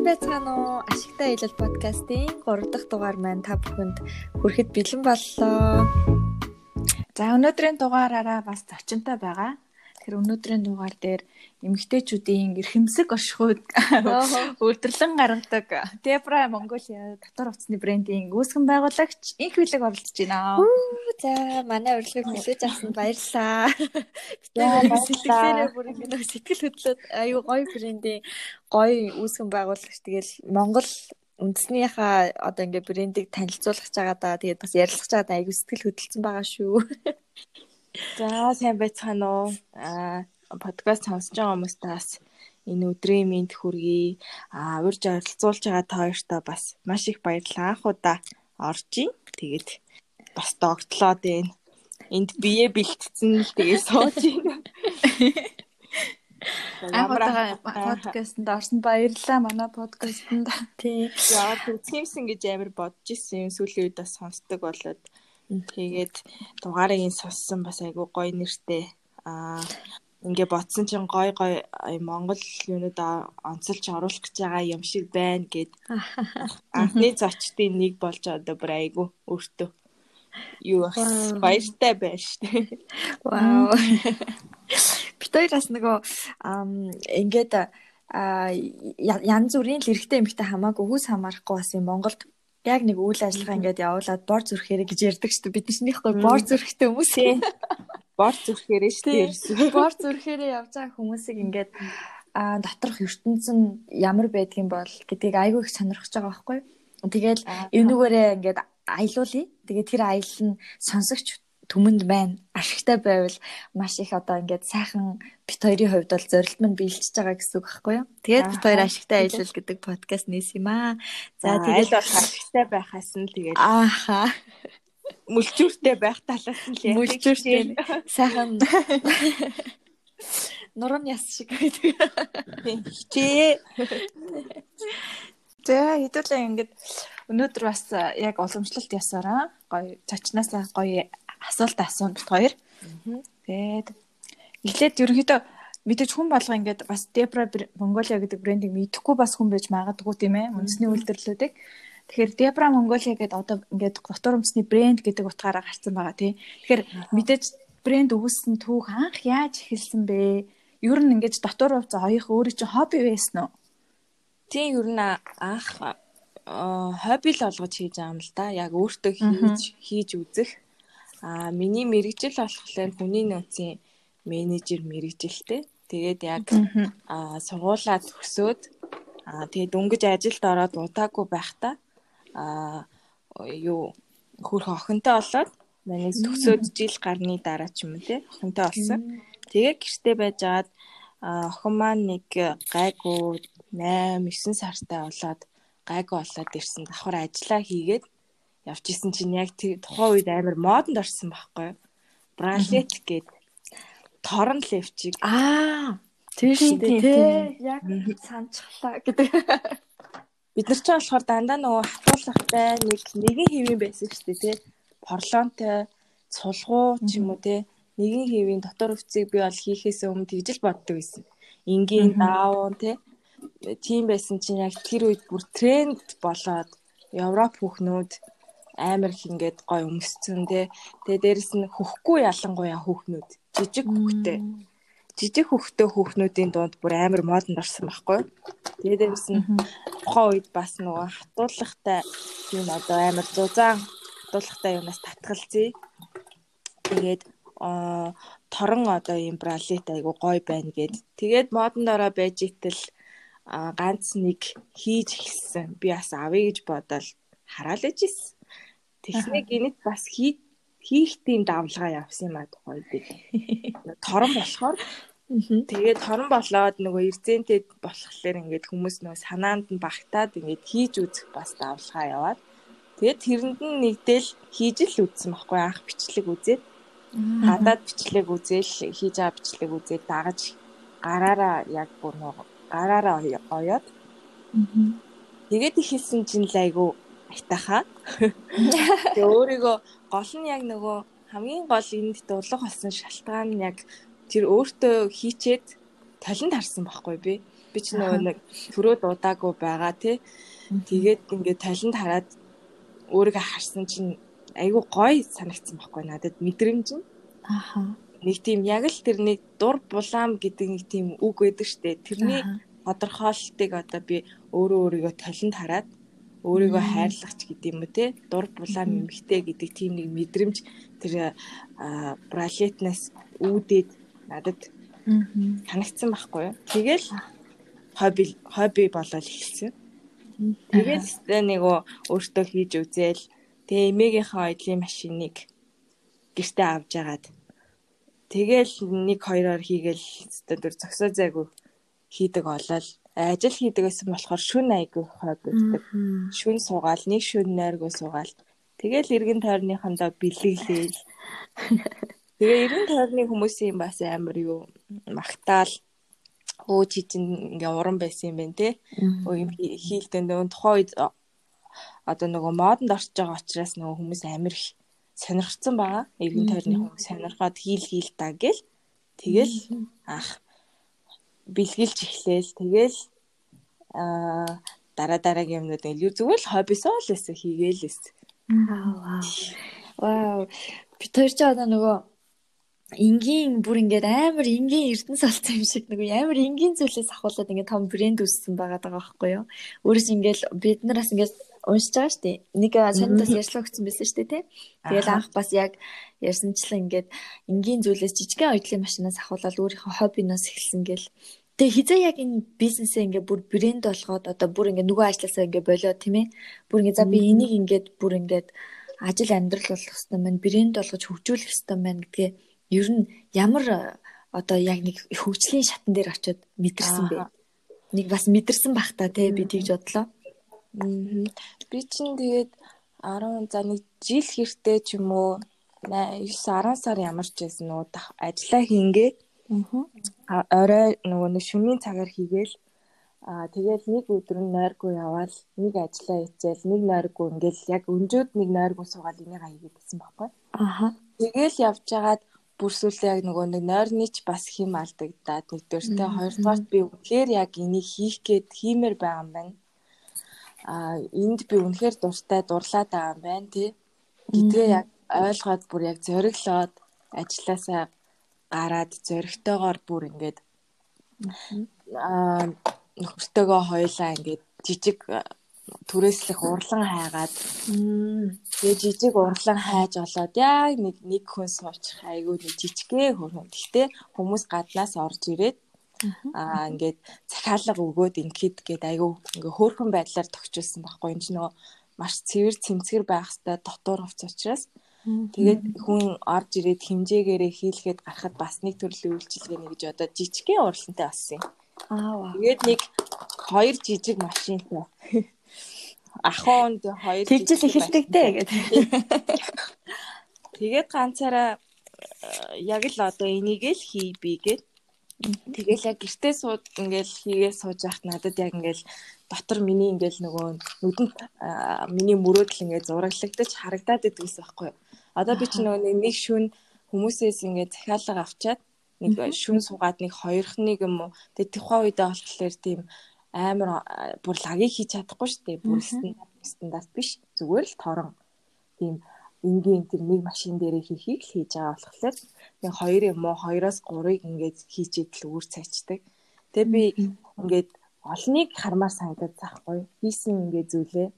Сайн байцгаана уу? Ашигтай хэлэл подкастын 3 дахь дугаар маань та бүхэнд хүрэхэд бэлэн боллоо. За өнөөдрийн дугаараараа бас зочинтой байгаа. Тэгэхээр өнөөдрийн дугаар дээр эмэгтэйчүүдийн эрхэмсэг оршихуйд үйлдвэрлэн гаргадаг Debra Mongolia дотор хувцсны брендийн үүсгэн байгуулагч инх билег оролцож байна. За манай урилгыг хүлээж авсанд баярлалаа. Сэтгэлээрээ бүр ингэ сэтгэл хөдлөд аюу гоё брендийн гоё үүсгэн байгуулагч тэгэл Монгол үндэснийхаа одоо ингээ брендийг танилцуулах байгаа да. Тэгээд бас ярилцах байгаа да. Аюу сэтгэл хөдлөсөн байгаа шүү. За сайн байцгаана уу? Аа подкаст сонсож байгаа хүмүүстээс энэ өдрийн мэд хүргэе. Аа урьж оролцуулж байгаа та хоёртаа бас маш их баярлалаа. Анх удаа орж ийн. Тэгээд бас догтлоод байна. Энд бие бэлтцэн л тэгээд сууж байна. Анх удаа подкастэнд орсон баярлалаа манай подкастэнд. Тий. Яа үзхиймсэн гэж амар бодож исэн юм. Сүүлийн үед бас сонсдог болоод тэгээд дугаарыг ин сонссон бас айгу гоё нэртэй. Аа ингээ ботсон чинь гой гой Монгол юунууд онцолж оруулах гэж байгаа юм шиг байна гэд анхны зочдын нэг болж одоо бүр айгу өөртөө юу баяртай байна штэ. Вау. Бид хоёроос нөгөө ингээд янз бүрийн л эрэгтэй эмэгтэй хамаагүй хүс хамаарахгүй бас юм Монголд яг нэг үйл ажиллагаа ингээд явуулаад бор зүрхээрээ гэж ярьдаг шүү дээ. Биднийхний бор зүрхтэй хүмүүс ээ бор зүрхээрээ шүү дээ. Бор зүрхээрээ явж байгаа хүмүүсийг ингээд а доторх ертөнц нь ямар байдгийн бол гэдгийг айгүй их сонирхож байгаа байхгүй. Тэгэл энүүгээрээ ингээд аялуулъя. Тэгээд тэр аялал нь сонсогч түмэнд байна. Ашигтай байвал маш их одоо ингээд сайхан бит хоёрын хувьд бол зорилт маань биелчихэж байгаа гэсэн үг байхгүй юу? Тэгээд бит хоёр ашигтай аялал гэдэг подкаст нээс юм аа. За тэгээд бол ашигтай байхаас нь тэгээд ааха мүлчүүртэй байх талаас нь л мүлчүүртэй сайхан нуран яс шиг байдаг. Хичээ. За хэдүүлээ ингээд өнөөдөр бас яг уламжлалт ясаараа гоё цочнаасаа гоё асуулт асуун бит хоёр. Тэгээд эхлээд ерөнхийдөө мэдээж хүн болго ингээд бас Debra Mongolia гэдэг брендийг мэдэхгүй бас хүн байж магадгүй тийм ээ. Үндэсний үйлдвэрлэлүүдийг. Тэгэхээр Debra Mongolia гэдэг одоо ингээд дотор өмсний брэнд гэдэг утгаараа гарсан байгаа тий. Тэгэхээр мэдээж брэнд өгүүлсэн түүх анх яаж эхэлсэн бэ? Ер нь ингээд дотор хувц оёх өөрөө чинь хобби байсан уу? Тийм ер нь анх хобби л олгож хийж байгаа юм л да. Яг өөртөө хийж хийж үзэх. Аа миний мэрэгжил болохоор хүний нөөцийн менежер мэрэгжилтэй. Тэгээд яг аа сургуулаа төгсөөд аа тэгээд дөнгөж ажилд ороод удаагүй байхдаа а юу хөрх охинтой болоод манай төгсөөд жил гарны дараа ч юм уу те охинтой болсон. Тэгээ гэртээ байжгаад охин маань нэг гайгүй 8 9 сартай болоод гайгүй болоод ирсэн. Давхар ажиллаа хийгээд явж исэн чинь яг тухайн үед амар модонд орсон байхгүй? Бралет гээд торон левчиг. Аа тийм шүү дээ тий. Яг санчглаа гэдэг. бид нар ч болохоор дандаа нөгөө хатуулгатай нэг нэгэн хэвийн байсан шүү дээ тий. Порлонтой цулгуу ч юм уу тий. Нэгэн хэвийн дотор өвцгийг би бол хийхээс өмнө тэгжил боддог байсан. Ингийн даавуу тий. Тийм байсан чинь яг тэр үед бүр тренд болоод Европ хүүхнүүд амар их ингээд гой өмсцэн тий. Тэгээ дээрэс нь хөхгүй ялангуяа хүүхнүүд жижиг хүүхтэй жижиг хөхтөө хүүхнүүдийн дунд бүр амар модонд орсон байхгүй. Тэгээд дээрс нь тухайн үед бас нөгөө хатуулгатай юм одоо амар зузаан хатуулгатай юмнаас татгалзъя. Тэгээд аа торон одоо юм бралет айгу гой байна гэд. Тэгээд модонд ороо байж итэл ганц нэг хийж эхэлсэн. Би бас авъя гэж бодоод хараал ижсэн. Техник инэт бас хий хийх тийм давлгаа явсан юм а тухайд би. Торон болохоор Тэгээд торон болоод нөгөө эрзэнтэй болохоор ингээд хүмүүс нөгөө санаанд нь багтаад ингээд хийж үзэх бас давлгаа яваад. Тэгээд тэрэнд нь нэгдэл хийж л үзсэн байхгүй анх бичлэг үзээд. Гадаад бичлэг үзээл хийж байгаа бичлэг үзээд дагаж гараараа яг бүр нөгөө гараараа оёод. Тэгээд ихэлсэн чинь л айгу айтаха тэгээ өөрийгөө гол нь яг нөгөө хамгийн гол энд дурлах болсон шалтгаан нь яг тэр өөртөө хийчээд талент харсан байхгүй би. Би ч нөгөө нэг төрөө дуудаагүй байгаа тий. Тэгээд ингээд талент хараад өөрийгөө харсан чинь айгүй гоё санагдсан байхгүй надад мэдрэмж нь. Аха. Нэг тийм яг л тэрний дур булаам гэдэг нэг тийм үг байдаг штэ. Тэрний тодорхойлтыг одоо би өөрөө өөрийгөө талент хараад өөрийгөө хайрлах ч гэдэг юм уу те? Дур булаам эмхтэй гэдэг тийм нэг мэдрэмж тэр бралетнаас үүдээд надад санагдсан байхгүй юу. Тэгэл хобби хобби болол эхэлсэн. Тэгээд нөгөө өөртөө хийж үзээл тэгээ эмээгийнхээ оёдлын машиныг гэртээ авч агаад. Тэгэл нэг хоёроор хийгээл өстө зөксөө зайгүй хийдэг олол ажил хийдэг гэсэн болохоор шүн айгүй хобби гэдэг. Шүн суугаал нэг шүн нойргүй суугаал тэгэл эргэн тойрныхандаа бэлэглээл Тэгээ эргэн тойрны хүмүүсийн бас амар юу магтаал өө чи чинь ингээ уран байсан юм байна те. Өө юм хийлдэн нөгөө тухайн үед одоо нөгөө модонд орж байгаа учраас нөгөө хүмүүс амар их сонирхсан байгаа. Эргэн тойрны хүмүүс сонирхоод хийл хийл та гэл. Тэгэл ах бэлгэлж эхлээл. Тэгэл аа дараа дараагийн юмнууд илүү зүгээр л хоббисоо л эсэ хийгээл эсэ. Вау. Вау. Би тэр ч одоо нөгөө энгийн бүр ингээд амар энгийн эрдэнэс болсон юм шиг нэг амар энгийн зүйлээс ахуулаад ингээд том брэнд үүссэн байгаа даа байхгүй юу. Өөрөөс ингээд бид нараас ингээд уншиж байгаа шүү дээ. Нэг санитас ярьслаа өгсөн байсан шүү дээ тий. Тэгэл анх бас яг ярьсанчлан ингээд энгийн зүйлээс жижигхэн оюутлын машинаас ахуулаад өөрийнхөө хоббиноос эхэлсэн гэл. Тэгээ хизээ яг энэ бизнесээ ингээд бүр брэнд болгоод одоо бүр ингээд нөгөө ажилласаа ингээд болоо тийм ээ. Бүр ингээд за би энийг ингээд бүр ингээд ажил амьдрал болох хэвээр маань брэнд болгож хөгжүүлэх хэвээр маань гэдгээ ер нь ямар одоо яг нэг хөгжлийн шатан дээр очиод мэдэрсэн бэ? Нэг бас мэдэрсэн бах та тий би тэгж бодлоо. Би чинь тэгээд 10 за нэг жил хэртээ ч юм уу 9 10 сар ямарч байсан нөгөө ажиллаа хийнгээ. Аа орой нөгөө нэг шөнийн цагаар хийгээл Аа тэгэл нэг өдөр нь нойргүй яваал нэг ажиллаа хийцэл нэг нойргүй ингээл яг өнжөөд нэг нойргүй суугаад энийг хийгээд гэсэн байхгүй. Аха. Тэгэл явж байгаад бүрсүүлээ яг нөгөө нэг нойрны ч бас хим алдагдаад нэгдүгээртээ хоёрдугаарт би үнэхээр яг энийг хийх гээд хиймээр байгаа юм байна. Аа энд би үнэхээр дуртай дурлаад байгаа юм байна тий. Гэдгээ яг ойлгоод бүр яг зориглоод ажилласаа гараад зоригтойгоор бүр ингээд аа нөхөртөөгөө хоёлаа ингээд жижиг түрээслэх урлан хайгаад тэгээ жижиг урлан хайж олоод яг нэг нэг хүн суучих айгүй нэг жижигхэн хөрхөн. Гэхдээ хүмүүс гаднаас орж ирээд аа ингээд захиалга өгөөд ингээд гээд айгүй ингээ хөөрхөн байдлаар тохижулсан байхгүй. Энэ ч нөгөө маш цэвэр цэмцгэр байх хэвээр дотор хувц учраас тэгээд хүн орж ирээд хэмжээгээрээ хийлгээд гарахад бас нэг төрлийн үйлчилгээний гэж одоо жижигхэн урлантай болсон юм. Аа. Тэгээд нэг хоёр жижиг машинтай ахоонд хоёр тэгжил эхэлдэг дээ гэдэг. Тэгээд ганцаараа э, яг л одоо энийг л хий би гэд. Тэгэл яг гэртээ сууд ингээл хийгээ сууж яхад надад яг ингээл дотор миний ингээл нөгөө нүдэнд миний мөрөөдөл ингээд зураглагдаж харагдаад идэгсэн байхгүй юу. Одоо би ч нөгөө нэг шүн хүмүүсээс ингээд захиалга авчаад нэг шүн суугаад нэг хоёрхныг юм уу. Тэгээ тухайн үедээ болохоор тийм амар бүр лагийг хийж чадахгүй шүү дээ. Бүр стандарт биш. Зүгээр л торон тийм энгийн тэр нэг машин дээрээ хийхийг л хийж байгаа болохоор нэг хоёр юм уу хоёроос гурыг ингээд хийчихэд л үүр цайчдаг. Тэгээ би ингээд олныг хармаар санагдаад заахгүй. Хийсэн ингээд зүйлээ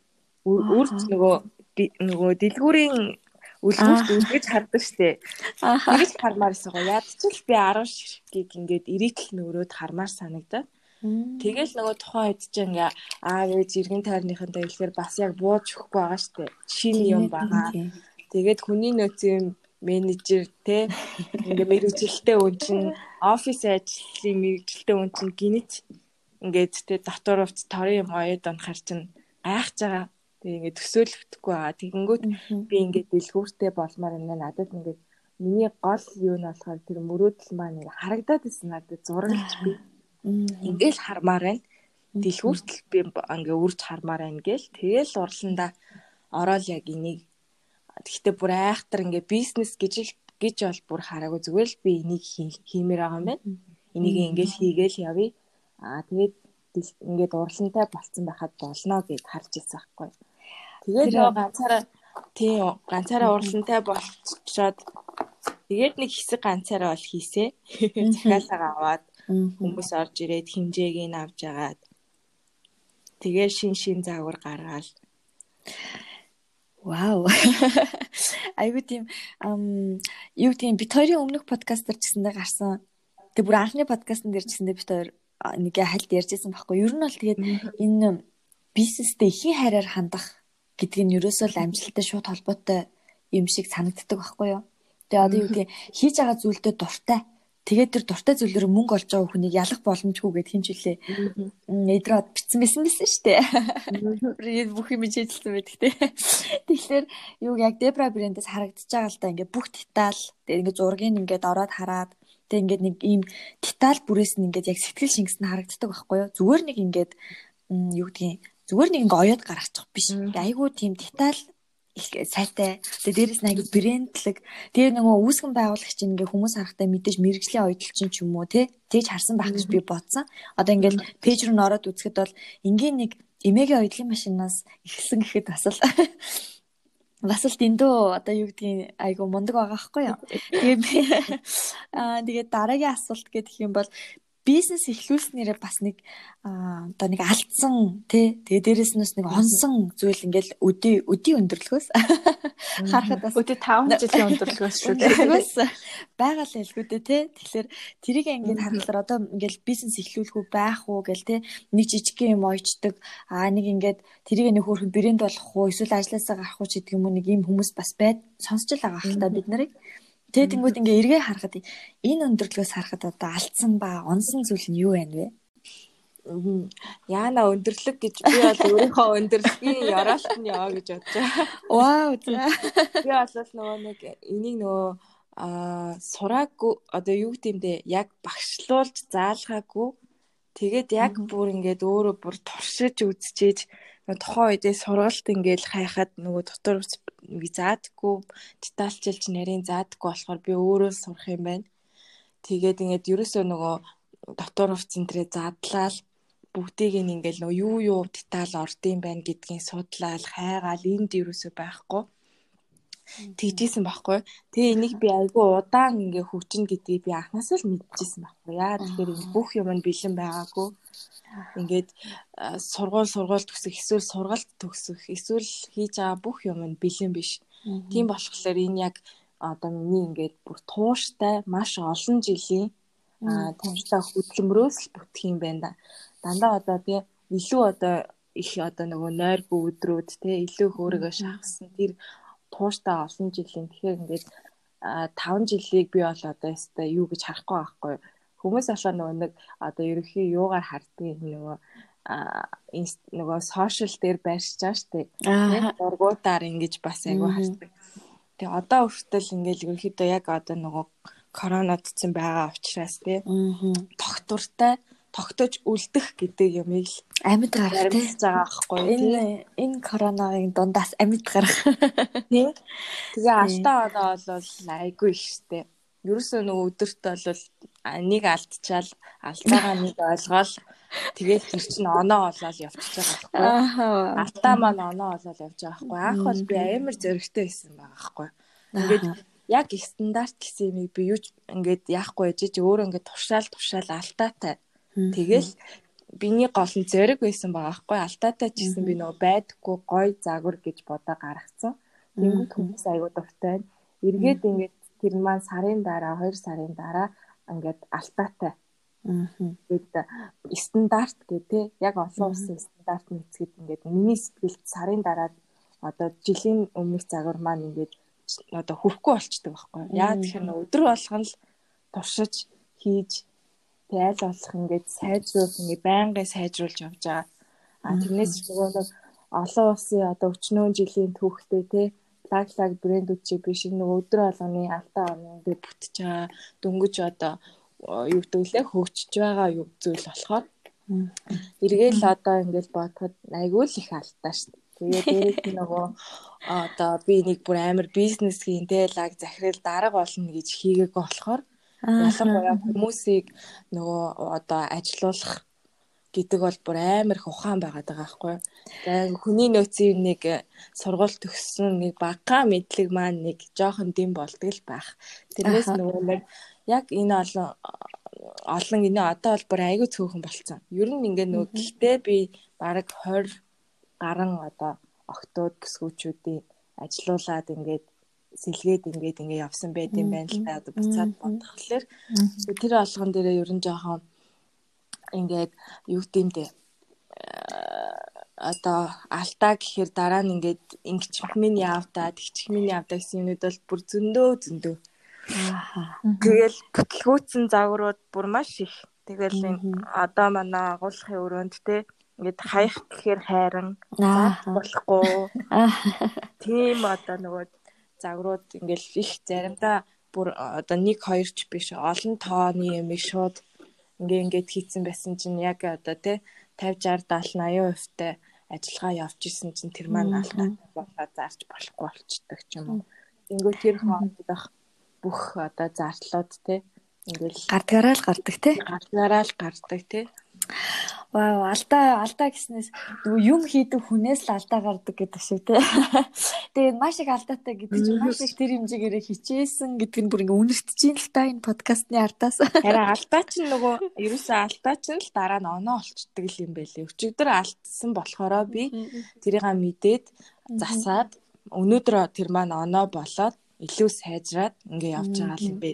үрч нөгөө нөгөө дэлгүүрийн үлгүүрт үлгэж хардаг штэ. Тэгэж хармаар гоо. Яд ч л би 10 ширхгийг ингээд ирээтэл нөрөөд хармаар санагдаад. Тэгэл нөгөө тухайн үед чинь ингээ аав ээж иргэн тойрныхантай хэлэхээр бас яг бууж өгөхгүй байгаа штэ. Шинэ юм байгаа. Тэгээд хүний нөөцийн менежер те ингээ мэрэгжилтэй үн чинь офис ажлын мэрэгжилтэй үн чинь гинэт ингээд те дотор хувц торын юм оёд онхар чинь гайхаж байгаа. Тэгээ ингээд төсөөлөгдөхгүй байгаа. Тэгэнгүүт би ингээд дэлгүүртэй болмоор энэ надад ингээд миний гол юу нь болохоор тэр мөрөөдөл маань харагдаад исэн надад зураглаж би Ингээл хармаар байна. Дэлгүүртэл би ингээ үрж хармаар байна гээл. Тэгэл урланда ороод яг энийг гэхдээ бүр айхтар ингээ бизнес гэж гэж бол бүр хараагүй зүгээр л би энийг хиймээр байгаа юм байна. Энийг ингээл хийгээл явъя. Аа тэгээд ингээд урлантай болцсон байхад болно гэд харж ирсэн байхгүй. Тэгээд нөгөө ганцаараа тийм ганцаараа урлантай болчиход тэгээд нэг хэсэг ганцаараа бол хийсэ. Захиалгаа аваад хүмүүс орж ирээд хэмжээг нь авч агаад тэгээ шин шин загвар гаргаал. Вау. Айгуу тийм юу тийм бит хоёрын өмнөх подкаст дээр гэсэндээ гарсан. Тэг бүр анхны подкастн дээр гэсэндээ бит хоёр нэг хальт ярьжсэн байхгүй. Ер нь бол тэгээд энэ бизнестэй ихийн хайраар хандах гэдг нь ерөөсөө л амжилттай шууд холбоотой юм шиг санагддаг байхгүй юу? Тэгээ одоо юу гэдэг хийж байгаа зүйлдээ дуртай Тэгээд тэр дуртай зүйлээр мөнгө олж байгаа хүнийг ялах боломжгүй гэд хинжүүлээ. Эдрод битсэн байсан байсан шүү дээ. Бүх юм хийжэлсэн байдаг те. Тэгэхээр юу яг Debra брэндээс харагдаж байгаа л да ингээд бүх деталь тэгээд ингээд зургийг ингээд ороод хараад тэгээд ингээд нэг ийм деталь бүрээс нь ингээд яг сэтгэл шингэсэн харагддаг байхгүй юу? Зүгээр нэг ингээд юу гэдгийг зүгээр нэг ингээ оёод гаргачих биш. Айгуу тийм деталь сайтай. Тэгээ дээрэс нь аягүй брэндлэг. Тэгээ нөгөө үүсгэн байгуулагч ингээ хүмүүс харахтаа мэдээж мэрэгжлийн ойдлчин ч юм уу тий. Тэгж харсан байх гэж би бодсон. Одоо ингээл пэйж руу н ороод үзэхэд бол ингийн нэг эмээгийн ойдлын машинаас ихсэн гэхэд бас л бас л дэндүү одоо юу гэдгийг айгу мундаг байгаа байхгүй юу. Тэгээ би аа тэгээ дараагийн асуулт гэх юм бол бизнес эхлүүлснээрээ бас нэг одоо нэг алдсан тий тэгээ дээрэс нь нэг онсон зүйл ингээл өдий өдий өндөрлгөөс харахад бас өдий 5 жилийн өндөрлгөөс шүү дээ. Байгаа л ялгүй дээ тий тэгэхээр тэрийг ингээд харахаар одоо ингээл бизнес эхлүүлэх үү байх уу гэл тий нэг жижиг юм ойчдаг аа нэг ингээд тэрийг нэг хөөрхөн брэнд болох уу эсвэл ажилласаа гарах уу гэдэг юм уу нэг юм хүмүүс бас байд сонсч л байгаа хэл та бид нарыг Тэгээ тэнгууд ингээ эргээ харахад энэ өндөрлгөөс харахад одоо алдсан ба онсон зүйл нь юу байна вэ? Яана өндөрлөг гэж би бол өөрийнхөө өндөрлөгийн яраалт нь яваа гэж бодож байгаа. Вау за. Би бол нөгөө нэг энийг нөгөө а сураагүй одоо юу гэмдэ яг багшлуулж заалгаагүй тэгээд яг бүр ингээд өөрөө бүр туршиж үзчихээж тухайн үедээ сургалт ингээл хайхад нөгөө дотор заадаггүй детальчилж нарийн заадаггүй болохоор би өөрөө сурах юм байна. Тэгээд ингээд ерөөсөө нөгөө дотор хувцсан тэрэ задлал бүгдийг ингээл нөгөө юу юу деталь ордын байна гэдгийг судлаад хайгаал энд ерөөсөө байхгүй тэгжсэн байхгүй. Тэгээ энийг би айгүй удаан ингээ хөгжин гэдгийг би анхнаасаа л мэдчихсэн байхгүй. Яа тэгэхээр бүх юм нь бэлэн байгаагүй. Ингээд сургууль сургууль төгсөх эсвэл сургалт төгсөх эсвэл хийж байгаа бүх юм нь бэлэн биш. Тийм болохоор энэ яг одоо миний ингээд бүр тууштай маш олон жилийн тууштай хөдөлмөрөөс л бүтэх юм байна да. Дандаа одоо тий илүү одоо их одоо нөгөө нойргүй өдрүүд тий илүү их өөрийгөө шахсан тэр тууштай олон жилийн тэгэхээр ингээд 5 жилийг би бол одоо ястай юу гэж харахгүй байхгүй хүмүүс болохоор нөгөө нэг одоо ерөхийн юугаар харддаг нөгөө а нөгөө сошиал дээр байршиж байгаа штэ. Нэг дургуутаар ингэж бас айгу хардаг. Тэгээ одоо хүртэл ингээл ерөөхдөө яг одоо нөгөө коронавидсан байгаа учраас тий. Тогтвортой тогтож үлдэх гэдэг юмыг л амьд гарах тийм байгаа байхгүй энэ энэ коронавигийн дундаас амьд гарах. Тийм тэгээ алтаа оноо бол айгүй ихтэй ерөөсөө нөгөө өдөрт бол нэг алдчихал алдаагаа нэг ойлгоол. Тэгээд тэр чинь оноо олоод явчихж байгаа байхгүй алтаа маань оноо олоод явж байгаа байхгүй анх бол би амар зөрөгтэй байсан байгаа байхгүй ингээд яг стандарт гэсэн юмыг би юу ингээд яахгүй ээжиж өөрөө ингээд тушаал тушаал алтаатай Тэгэл биний гол нь зэрэг байсан байгаа хгүй алтаатай ч гэсэн би нөгөө байдггүй гой загвар гэж бодоо гаргацсан. Тэнгүүд хүмүүс аягүй дуртай. Эргээд ингээд тэр маань сарын дараа 2 сарын дараа ингээд алтаатай. Тэгээд стандарт гэдэг яг олон улсын стандарт нэцгээд ингээд миний сэтгэлд сарын дараа одоо жилийн өмнөх загвар маань ингээд одоо хөрөхгүй болчдөг байхгүй. Яа тэгэхээр өдөр болгон л туршиж хийж Тэг аль болох ингээд сайжруулах ингээд байнгын сайжруулж явж байгаа. А тэрнээс нөгөө нэг олон улсын одоо өчнөө жилийн түүхтэй те лаглаг брэндүүд чи биш нөгөө өдөр болгоны алтаа орны ингээд бүтэж байгаа дөнгөж одоо юу гэдгэлээ хөгжиж байгаа юу зүйл болохоор эргээл одоо ингээд бодоход айгүй л их алдаа шүү дээ. Тэгээ дээрээс нөгөө одоо би нэг бүр амар бизнес хийн те лаг захирал дарга болно гэж хийгээг болохоор ялангуяа хүмүүсийг нөгөө одоо ажилуулах гэдэг бол бүр амар их ухаан байгаад байгаа байхгүй. Тэгээ хүний нөөцийн нэг сургууль төгссөн нэг багаан мэдлэг маань нэг жоохон дэм болдог л байх. Тэрнээс нөгөө нэг яг энэ олон олон энэ одоо бол бүр айгүй цөөхөн болцсон. Ер нь ингээ нөгөө гэхдээ би бараг 20 гарan одоо октод гисгүүчүүдийн ажилуулад ингээд сэлгээд ингээд ингээд явсан байт юм байна л та одоо буцаад бодхолоор тэр алган дээрээ ер нь жоохон ингээд юу гэмдэ одоо алдаа гэхээр дараа нь ингээд ингэчих минь явдаа тэгчих минь явдаа гэсэн юмуд бол бүр зөндөө зөндөө. Тэгэл бүтлгүүцэн загварууд бүр маш их. Тэгэл одоо манай агуулгын өрөөнд те ингээд хаях гэхээр хайран. Болохгүй. Тийм одоо нөгөө загварууд ингээл их заримдаа бүр одоо 1 2 ч биш олон тооны ямиг шууд ингээ ингээд хийцэн байсан чинь яг одоо те 50 60 70 80% та ажиллагаа явж исэн чинь тэр маань алдаа болоо зарж болохгүй болчдөг ч юм уу. Тэнгүү тэр хоолдох бүх одоо зардлууд те ингээл гардгаараа л гардаг те. Гардгаараа л гардаг те. Вау, алдаа алдаа гэснээс юм хийдэг хүнээс л алдаа гардаг гэдэг шиг тий. Тэгээд маш их алдаатай гэдэг чинь маш их тэр хэмжээгээр хичээсэн гэдэг нь бүр ингээ үнэртэж ин л та энэ подкастны ардаас. Харин алдаа чинь нөгөө ерөөсөө алдаа чинь л дараа нь оноо олчдөг юм байлээ. Өчигдөр алдсан болохоро би тэрийг мэдээд засаад өнөөдөр тэр маань оноо болоод илүү сайжраад ингээ явж байгаа юм бэ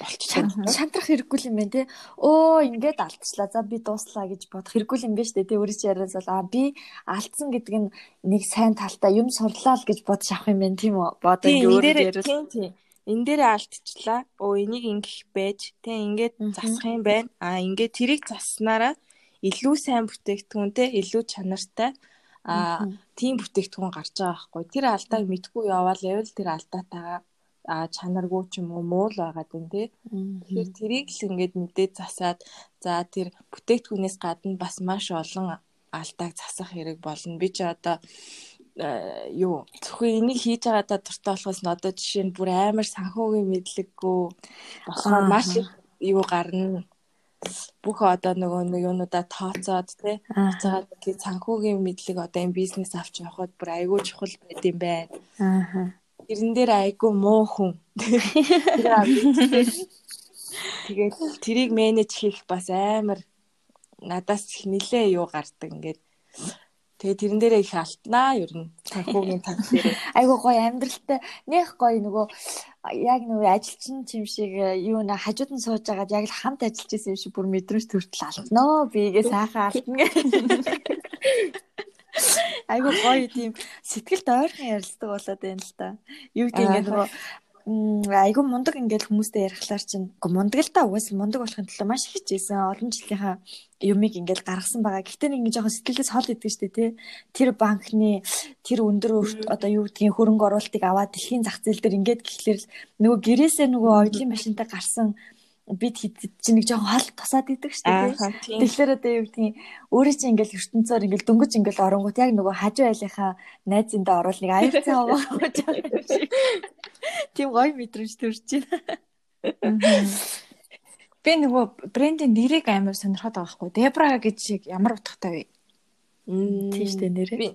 болчихсон. Шантрах хэрэггүй юм байна те. Өө ингээд алдчихлаа. За би дууслаа гэж бодох хэрэггүй юм байна шүү дээ. Тэ өөрөө чи яриас бол аа би алдсан гэдэг нь нэг сайн талтай юм сурлаа л гэж бодож авах юм байна тийм үү? Бодоо ингээд өөрөө яриас. Тийм тийм. Энэ дээр алдчихлаа. Өө энийг ингэх байж тэ ингээд засах юм байна. Аа ингээд тэрийг заснараа илүү сайн бүтээгдэхүүн те илүү чанартай а тийм бүтээгдэхүүн гарч байгаа байхгүй тэр алдааг мэдгүй яваал явал тэр алдаатайгаа а чанаргүй ч юм уу муу л байгаад байна тий. Тэгэхээр тэрийг л ингээд мэдээд засаад за тэр бүтээгдэхүүнээс гадна бас маш олон алдааг засах хэрэг болно. Би ч одоо э, юу зөвхөн энийг хийж байгаадаа дуртай болохоос нь одоо жишээ нь бүр амар санхүүгийн мэдлэггүй болохоор маш юу гарна бүх одоо нөгөө нэг юунуудаа тооцоод тий хацаад тий санхүүгийн мэдлэг одоо энэ бизнес авч явахад бүр айгүй чухал байд юм байна. Аа тэрэн дээр айгүй муу хүн. Тэгээд тэрийг менеж хийх бас амар надаас их нилээ юу гардаг ингээд. Тэгээ тэрэн дээрээ их алтнаа ер нь санхүүгийн таг дээр. Айгуу гоё амьдралтай нэх гоё нөгөө яг нөгөө ажилчин юм шиг юу нэ хажууд нь сууж агаад яг л хамт ажиллаж исэн юм шиг бүр мэдрэмж төртөл алтнаа. Бигээ сайхан алтна. Айгу гоё тийм сэтгэлд ойрхон ярилцдаг болоод байна л та. Юу гэдэг ингэ нөгөө айгу мундаг ингээд хүмүүстэй ярихлаар чинь мундаг л та угаас мундаг болохын тулд маш хичээсэн олон жилийнхаа юмыг ингээд гаргасан байгаа. Гэхдээ нэг жоохон сэтгэлээс хол идэг штэ тий. Тэр банкны тэр өндөр одоо юу гэдгийг хөрөнгө оруулалтыг аваад дэлхийн зах зээл дээр ингээд гэхлээр нөгөө гэрээсээ нөгөө оюутны машинтай гарсан бид чи нэг жоохон хол тусаад идэг шүү дээ. Тэгэхээр одоо юу гэдгийг өөрөө чи ингээл ертөнцөөр ингээл дөнгөж ингээл оронгууд яг нөгөө хажуу айлынхаа найзынд оруул нэг аяр цаа аваад тийм гоё мэдрэмж төрж байна. Би нөгөө брендийн нэрийг амар сонирхоод байгаа хгүй. Дебра гэж шиг ямар утгатай вэ? Тийм шүү дээ нэрээ. Би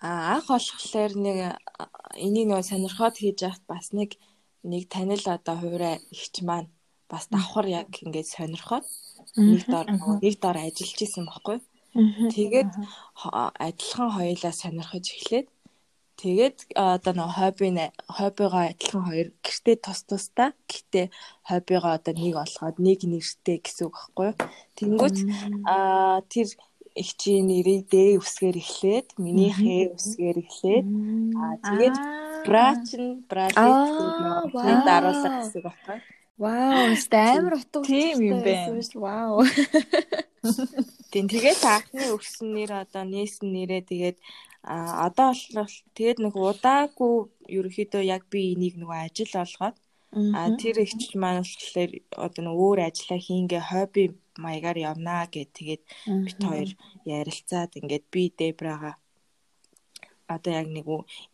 а анх болохоор нэг энийг нөгөө сонирхоод хийж яхад бас нэг нэг танил одоо хувираа ихч маань бас давхар яг ингээд сонирхоод нэг дор нэг дор ажиллаж исэн байхгүй. Тэгээд адилхан хоёулаа сонирхож эхлээд тэгээд одоо нэг хобби хоббигоо адилхан хоёр гэртээ тус тустай гэтээ хоббигоо одоо нэг олгоод нэг нэртэй гэсэн үг байхгүй. Тэнгүүт аа тэр их чи нэрийг дээ үсгээр эхлээд минийхээ үсгээр эхлээд аа. тэгээд брач нь бралит гэдэг нь даруулах гэсэн үг байхгүй. Вау, амар утга тийм юм байна. Вау. Тийм тэгээд анхны өгсөн нэр одоо нээсэн нэрээ тэгээд а одоо бол тэгээд нэг удаагүй ерөөхдөө яг би энийг нөгөө ажил олгоод а тэр ихч маань болохоор одоо нэг өөр ажиллаа хийнгээ хобби маягаар явнаа гэд тэгээд бит хоёр ярилцаад ингээд би Дебрага одоо яг нэг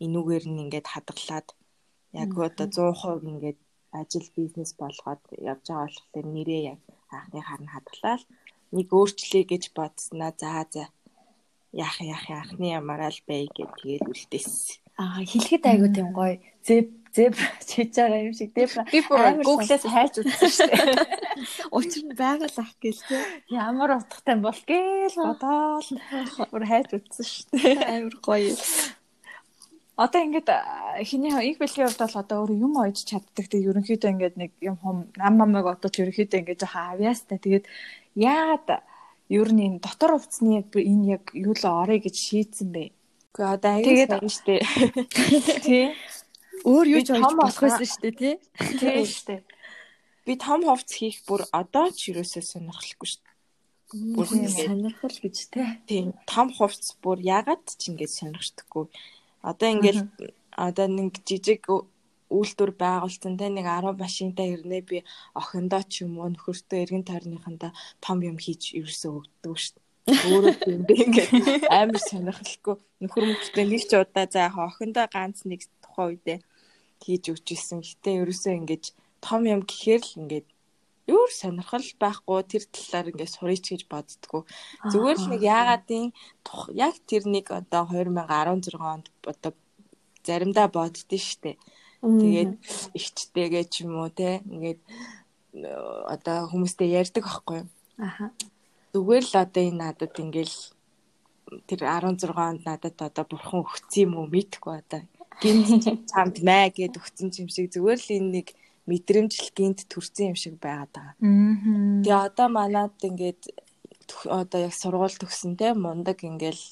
энүүгээр нь ингээд хадгалаад яг одоо 100% ингээд ажил бизнес болгоод явж байгаа болохоор нэрээ яг анхны харна хадгалаад нэг өөрчлөе гэж бодсноо. За за. Яах яах яахны ямаараа л бай гэж тэгэл үлдээсэн. Аа хэлэхэд айгуу тийм гоё. Зэб зэб чиж байгаа юм шиг зебра. Би бүр Google-ээс хайж үзсэн шүү дээ. Учир нь байгаль ах гээл те. Ямар утгатай бол гээл бодоол бүр хайж үзсэн шүү дээ. Амар гоё. Одоо ингээд эхний их бэлгийн хувьд бол одоо өөр юм ойж чаддаг. Тэгээ ерөнхийдөө ингээд нэг юм хом нам намайг одоо ч ерөнхийдөө ингээд жоохон авьяастай. Тэгээд яагаад ер нь энэ дотор хувцсны энэ яг юу л орё гэж шийдсэн бэ? Гэхдээ одоо аягүй сайн штэ. Тий. Өөр юу ч олж болох байсан штэ тий. Тий штэ. Би том хувц хийх бүр одоо ч юусоо сонирхолгүй штэ. Бүр сонирхол гэж тий. Тийм. Том хувц бүр ягаад ч ингэж сонирхдаггүй. Одоо ингээл одоо нэг жижиг үйлдвэр байгуулсан те нэг 10 машинтай ирнэ би охиндоо ч юм уу нөхөртөө эргэн тойрныхандаа том юм хийж ерөөсөө өгдөг шүү дээ өөрөө юм бэ ингээд амар сонирхолтой нөхөр мөхтэй нэг ч удаа за яг охиндоо ганц нэг тухайн үедээ хийж өгчээсэн. Гэтэ ерөөсөө ингээд том юм гэхээр л ингээд өөр сонирхол байхгүй. Тэр талаар ингээд сурыч гэж боддгоо. Зүгээр л нэг яагаадын яг тэр нэг одоо 2016 онд одоо заримдаа боддөө штэ. Тэгээд ихчтэйгээ ч юм уу те ингээд одоо хүмүүстэй ярьдаг аахгүй юу. Аха. Зүгээр л одоо энэ надад ингээл тэр 16 онд надад одоо бурхан өгсөн юм уу? Мэдгүй одоо. Гинт чамд мэ гэд өгсөн юм шиг. Зүгээр л энэ нэг мэдрэмжл гинт төрсэн юм шиг байгаад байгаа. Тэгээ одоо манад ингээд одоо яг сургууль төгсөн те мундаг ингээл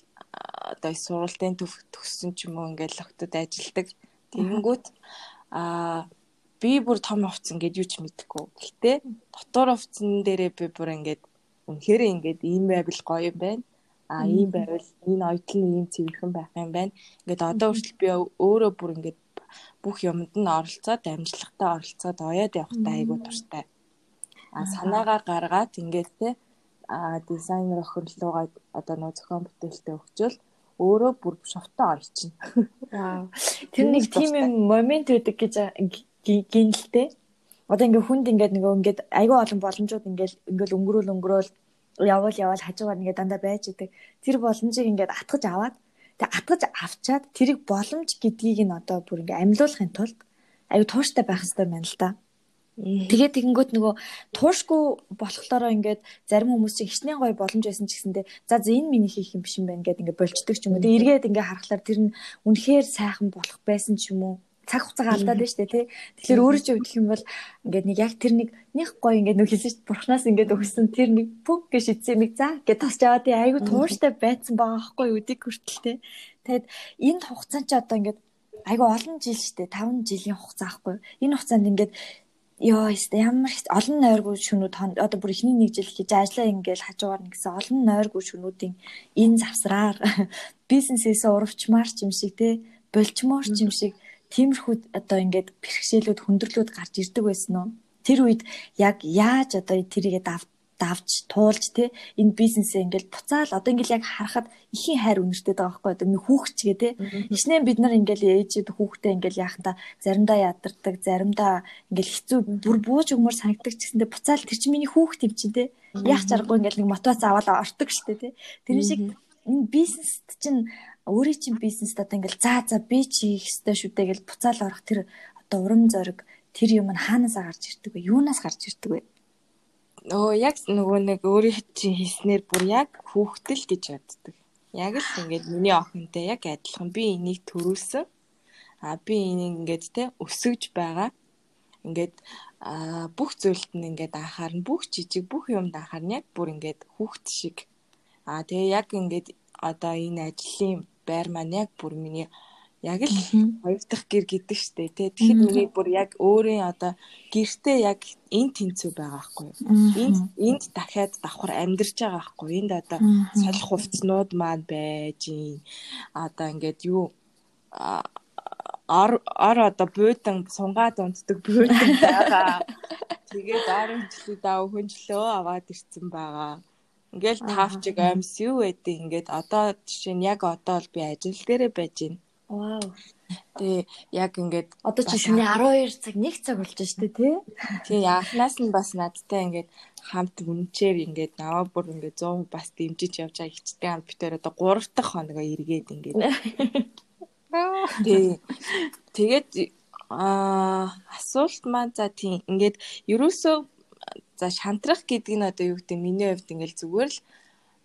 одоо сургуулийн төгссөн ч юм уу ингээл охтод ажилдаг. Тэгэнгүүт аа би бүр том хувцсан гэж юу ч мэдэхгүй. Гэтэ дотор хувцсан дээрээ би бүр ингээд Үнэхээр ингээд ийм байвал гоё юм байна. А ийм байвал энэ оюутны ийм цэвэрхэн байх юм байна. Ингээд одоо хүртэл би өөрөө бүр ингээд бүх юмд нь оролцоод амжилттай оролцоод оёод явахтай айгуу дуртай. А санаагаа гаргаад ингээд те а дизайнер охирлуугаа одоо нөө зохион бүтээлтэй өгчөөл өөрөө бүр шовтоо орчихно. Вау. Тэр нэг тийм юм момент үүдэг гэж гинэлтэй одоо ингээ хүнд ингээд нөгөө ингээд айгүй олон боломжууд ингээд ингээл өнгөрөөл өнгөрөөл явал явал хажуугаар ингээд дандаа байж идэг. Тэр боломжийг ингээд атгаж аваад тэгээ атгаж авчаад тэрийг боломж гэдгийг нь одоо бүр ингээ амьлуулахын тулд айгүй тууштай байх хэрэгтэй байна л да. Тэгээд тэгэнгүүт нөгөө туушгүй болохлоороо ингээд зарим хүмүүс чинь хичнээн гоё боломж байсан ч гэсэндээ за за энэ миний хийх юм биш юм байна гэд ингээд болчдөг ч юм уу. Тэгээд эргээд ингээ харахаар тэр нь үнэхээр сайхан болох байсан ч юм уу цаг хугацаагаа алдаад байна шүү дээ тий. Тэгэхээр өөрөө ч өвдөх юм бол ингээд нэг яг тэр нэг нэг гоё ингээд нөх хэлсэн шүү бурхнаас ингээд өгсөн тэр нэг пүг гэж шийдсэн юм за гэж тасч аваад тий айгу тууштай байцсан байгаа байхгүй үдик хүртэл тий. Тэгэд энэ хугацаанд ч одоо ингээд айгу олон жил шүү дээ 5 жилийн хугацаа байхгүй. Энэ хугацаанд ингээд ёо өстө ямар их олон нойргүй шүнүүд одоо бүр ихний нэг жил хийж ажиллаа ингээл хажуугаар нэгсэн олон нойргүй шүнүүдийн энэ завсраар бизнесээс урвчмаар ч юм шиг те болчмоор ч юм шиг тиймэрхүү одоо ингээд бэрхшээлүүд хүндрэлүүд гарч ирдэг байсан уу? Тэр үед яг яаж одоо тэрийгэ дав давж туулж те энэ бизнесээ ингээл буцаал одоо ингээл яг харахад ихийн хайр үнэртэй байгаа байхгүй одоо хүүхчгээ те. Хичнээн бид нар ингээл ээжэд хүүхдээ ингээл яхахта заримдаа ядардаг заримдаа ингээл хэцүү бүр бууж өгмөр санагдаг ч гэсэндээ буцаал тэр чинь миний хүүхд юм чинь те. Яах чаргагүй ингээл нэг мотивац аваад ортог штэ те. Тэр шиг энэ бизнест чинь өөрийн чинь бизнест одоо ингээл за за би чи хийх ёстой шүү дээ гэж буцаал орох тэр одоо урам зориг тэр юм нь хаанаас гарч ирдэг вэ? Юунаас гарч ирдэг вэ? Нөгөө яг нөгөө нэг өөрийн чинь хийснээр бүр яг хүүхдэл гэж боддог. Яг л ингээд миний охинтой яг адилхан би энийг төрүүлсэн. А би энийг ингээд те өсөж байгаа. Ингээд бүх зүйлд нь ингээд анхаарна бүх жижиг бүх юмд анхаарна яг бүр ингээд хүүхд шиг а тэгээ яг ингээд одоо энэ ажлын байр маань яг бүр миний яг л хоёр дахь гэр гэдэг штэ тий. Тэгэхэд миний бүр яг өөрийн одоо гэртээ яг энэ тэнцүү байгаа байхгүй. Энд энд дахиад давхар амьдарч байгаа байхгүй. Энд одоо солих хувцнууд маань байж. Одоо ингээд юу ор ор одоо буудан сунгаад унтдаг буудан байгаа. Тэгээд арын жилүүд аа хөнжлөө аваад ирсэн байгаа. Ингээл тавчиг амьс юу байдیں۔ Ингээд одоо жишээ нь яг одоо л би ажил дээрээ байж байна. Вау. Тэгээ яг ингээд Одоо чи шөнийн 12 цаг 1 цаг болж штэ тий. тий анхнаас нь бас надтай ингээд хамт үнчээр ингээд наваа бүр ингээд 100 бас дэмжиж явж байгаа ихтэй хамт битээр одоо 3 дахь хоногоо эргээд ингээд. Тий. Тэгээд аа асуулт маань за тийм ингээд ерөөсөө за шантрах гэдэг нь одоо юу гэдэг миний хувьд ингээд зүгээр л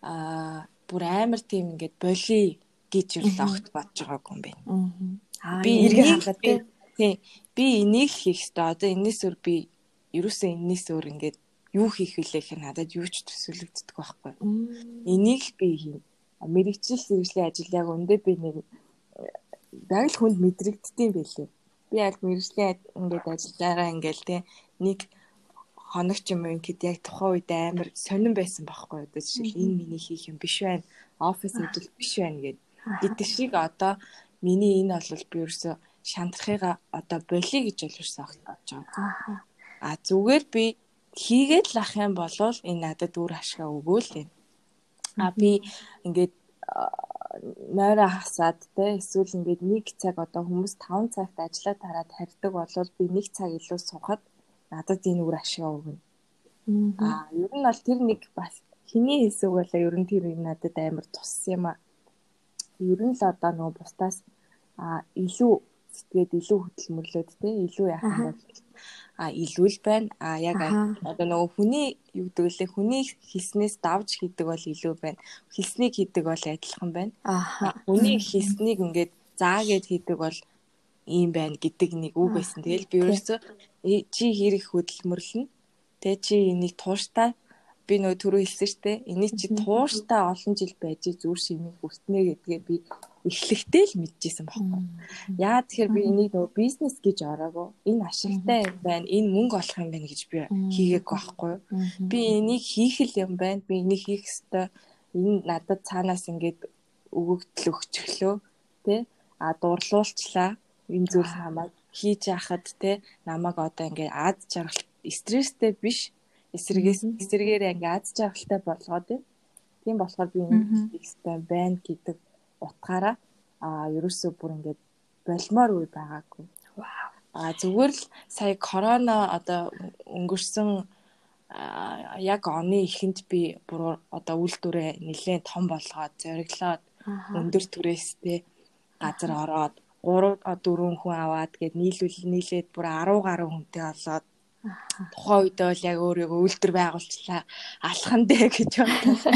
аа бүр амар тийм ингээд боли гэж юу л огт бодож байгаагүй юм байна. Аа. Би эргээ хангаад тий. Би энийг хийх ёстой. Одоо энэс өөр би ерөөсөө энэс өөр ингээд юу хийх вүлээ гэхээр надад юу ч төсөөлөгддөг байхгүй. Энийг би хийн. Мэргэжил сэргэжлийн ажил яг өндөө би нэг яг л хүнд мэдрэгддэм байлээ. Би яг мэргэжлийн ингээд ажиллаараа ингээл тий нэг хоног ч юм уу ингээд яг тухайн үед амар сонирн байсан байхгүй одоо жишээл энэ миний хийх юм биш байна. Офис хэвэл биш байна гэд. Гэдэг шиг одоо миний энэ бол би ерөөсө шантрахыга одоо болиё гэж бол ерөөсө огтж байгаа. А зүгээр би хийгээд л ах юм бол энэ надад үр ашгаа өгөөл юм. А би ингээд нойроо хасаад те эсвэл ингээд нэг цаг одоо хүмүүс 5 цагт ажиллаа тараад харьдаг болвол би нэг цаг илүү сухад надад энэ үр ашгаа өгнө. Аа ер нь бол тэр нэг бас хиний хэсэг байлаа ер нь тэр надад амар туссан юм аа. Ер нь л одоо нөгөө бусдаас а илүү сэтгэгээд илүү хөдөлмөрлөөд те илүү яах юм бол. А илүү л байна. А яг одоо нөгөө хүний юу гэдэг лээ хүний хэлснээс давж хийдэг бол илүү байна. Хэлснийг хийдэг бол адилхан байна. А хүний хэлснийг ингээд заа гэд хийдэг бол ийм байна гэдэг нэг үг байсан. Тэгэл би өөрөөсөө чи хэрэг хөдөлмөрлөнө тэ чи энийг тууштай би нөгөө түрүү хэлсэн штэ энийг чи тууштай олон жил байж зүр шимийг хүртнэ гэдгээ би эхлэхдээ л мэдчихсэн байхгүй. Яа тэгэхээр би энийг нөгөө бизнес гэж ороогүй. Энэ ашигтай юм байна. Энэ мөнгө олох юм байна гэж би хийгээгүй байхгүй. Би энийг хийх л юм байна. Би энийг хийх ёстой. Энэ надад цаанаас ингээд өгөгдөл өгчлөө. Тэ? А дурлуулчлаа. Энэ зүйл хамаад хийж яхад те намайг одоо ингээд ад жаргалт стресстэй биш эсрэгээс эсрэгээрээ ингээ аз жаргалтай болгоод байна. Тийм болохоор би энэ хийхтэй байна гэдэг утгаараа а ерөөсөө бүр ингээд болмоор үе байгаагүй. А зүгээр л сая корона одоо өнгөрсөн яг оны эхэнд би бүр одоо үйлдвэрээ нэлээд том болгоод зориглоод өндөр түрээстэй газар ороод 3 4 хүн аваад гээд нийлүүл нийлээд бүр 10 гаруй хүнтэй болоод тухайн үед бол яг өөрийгөө үйлдвэр байгуулчлаа алхан дээ гэж бодлоо.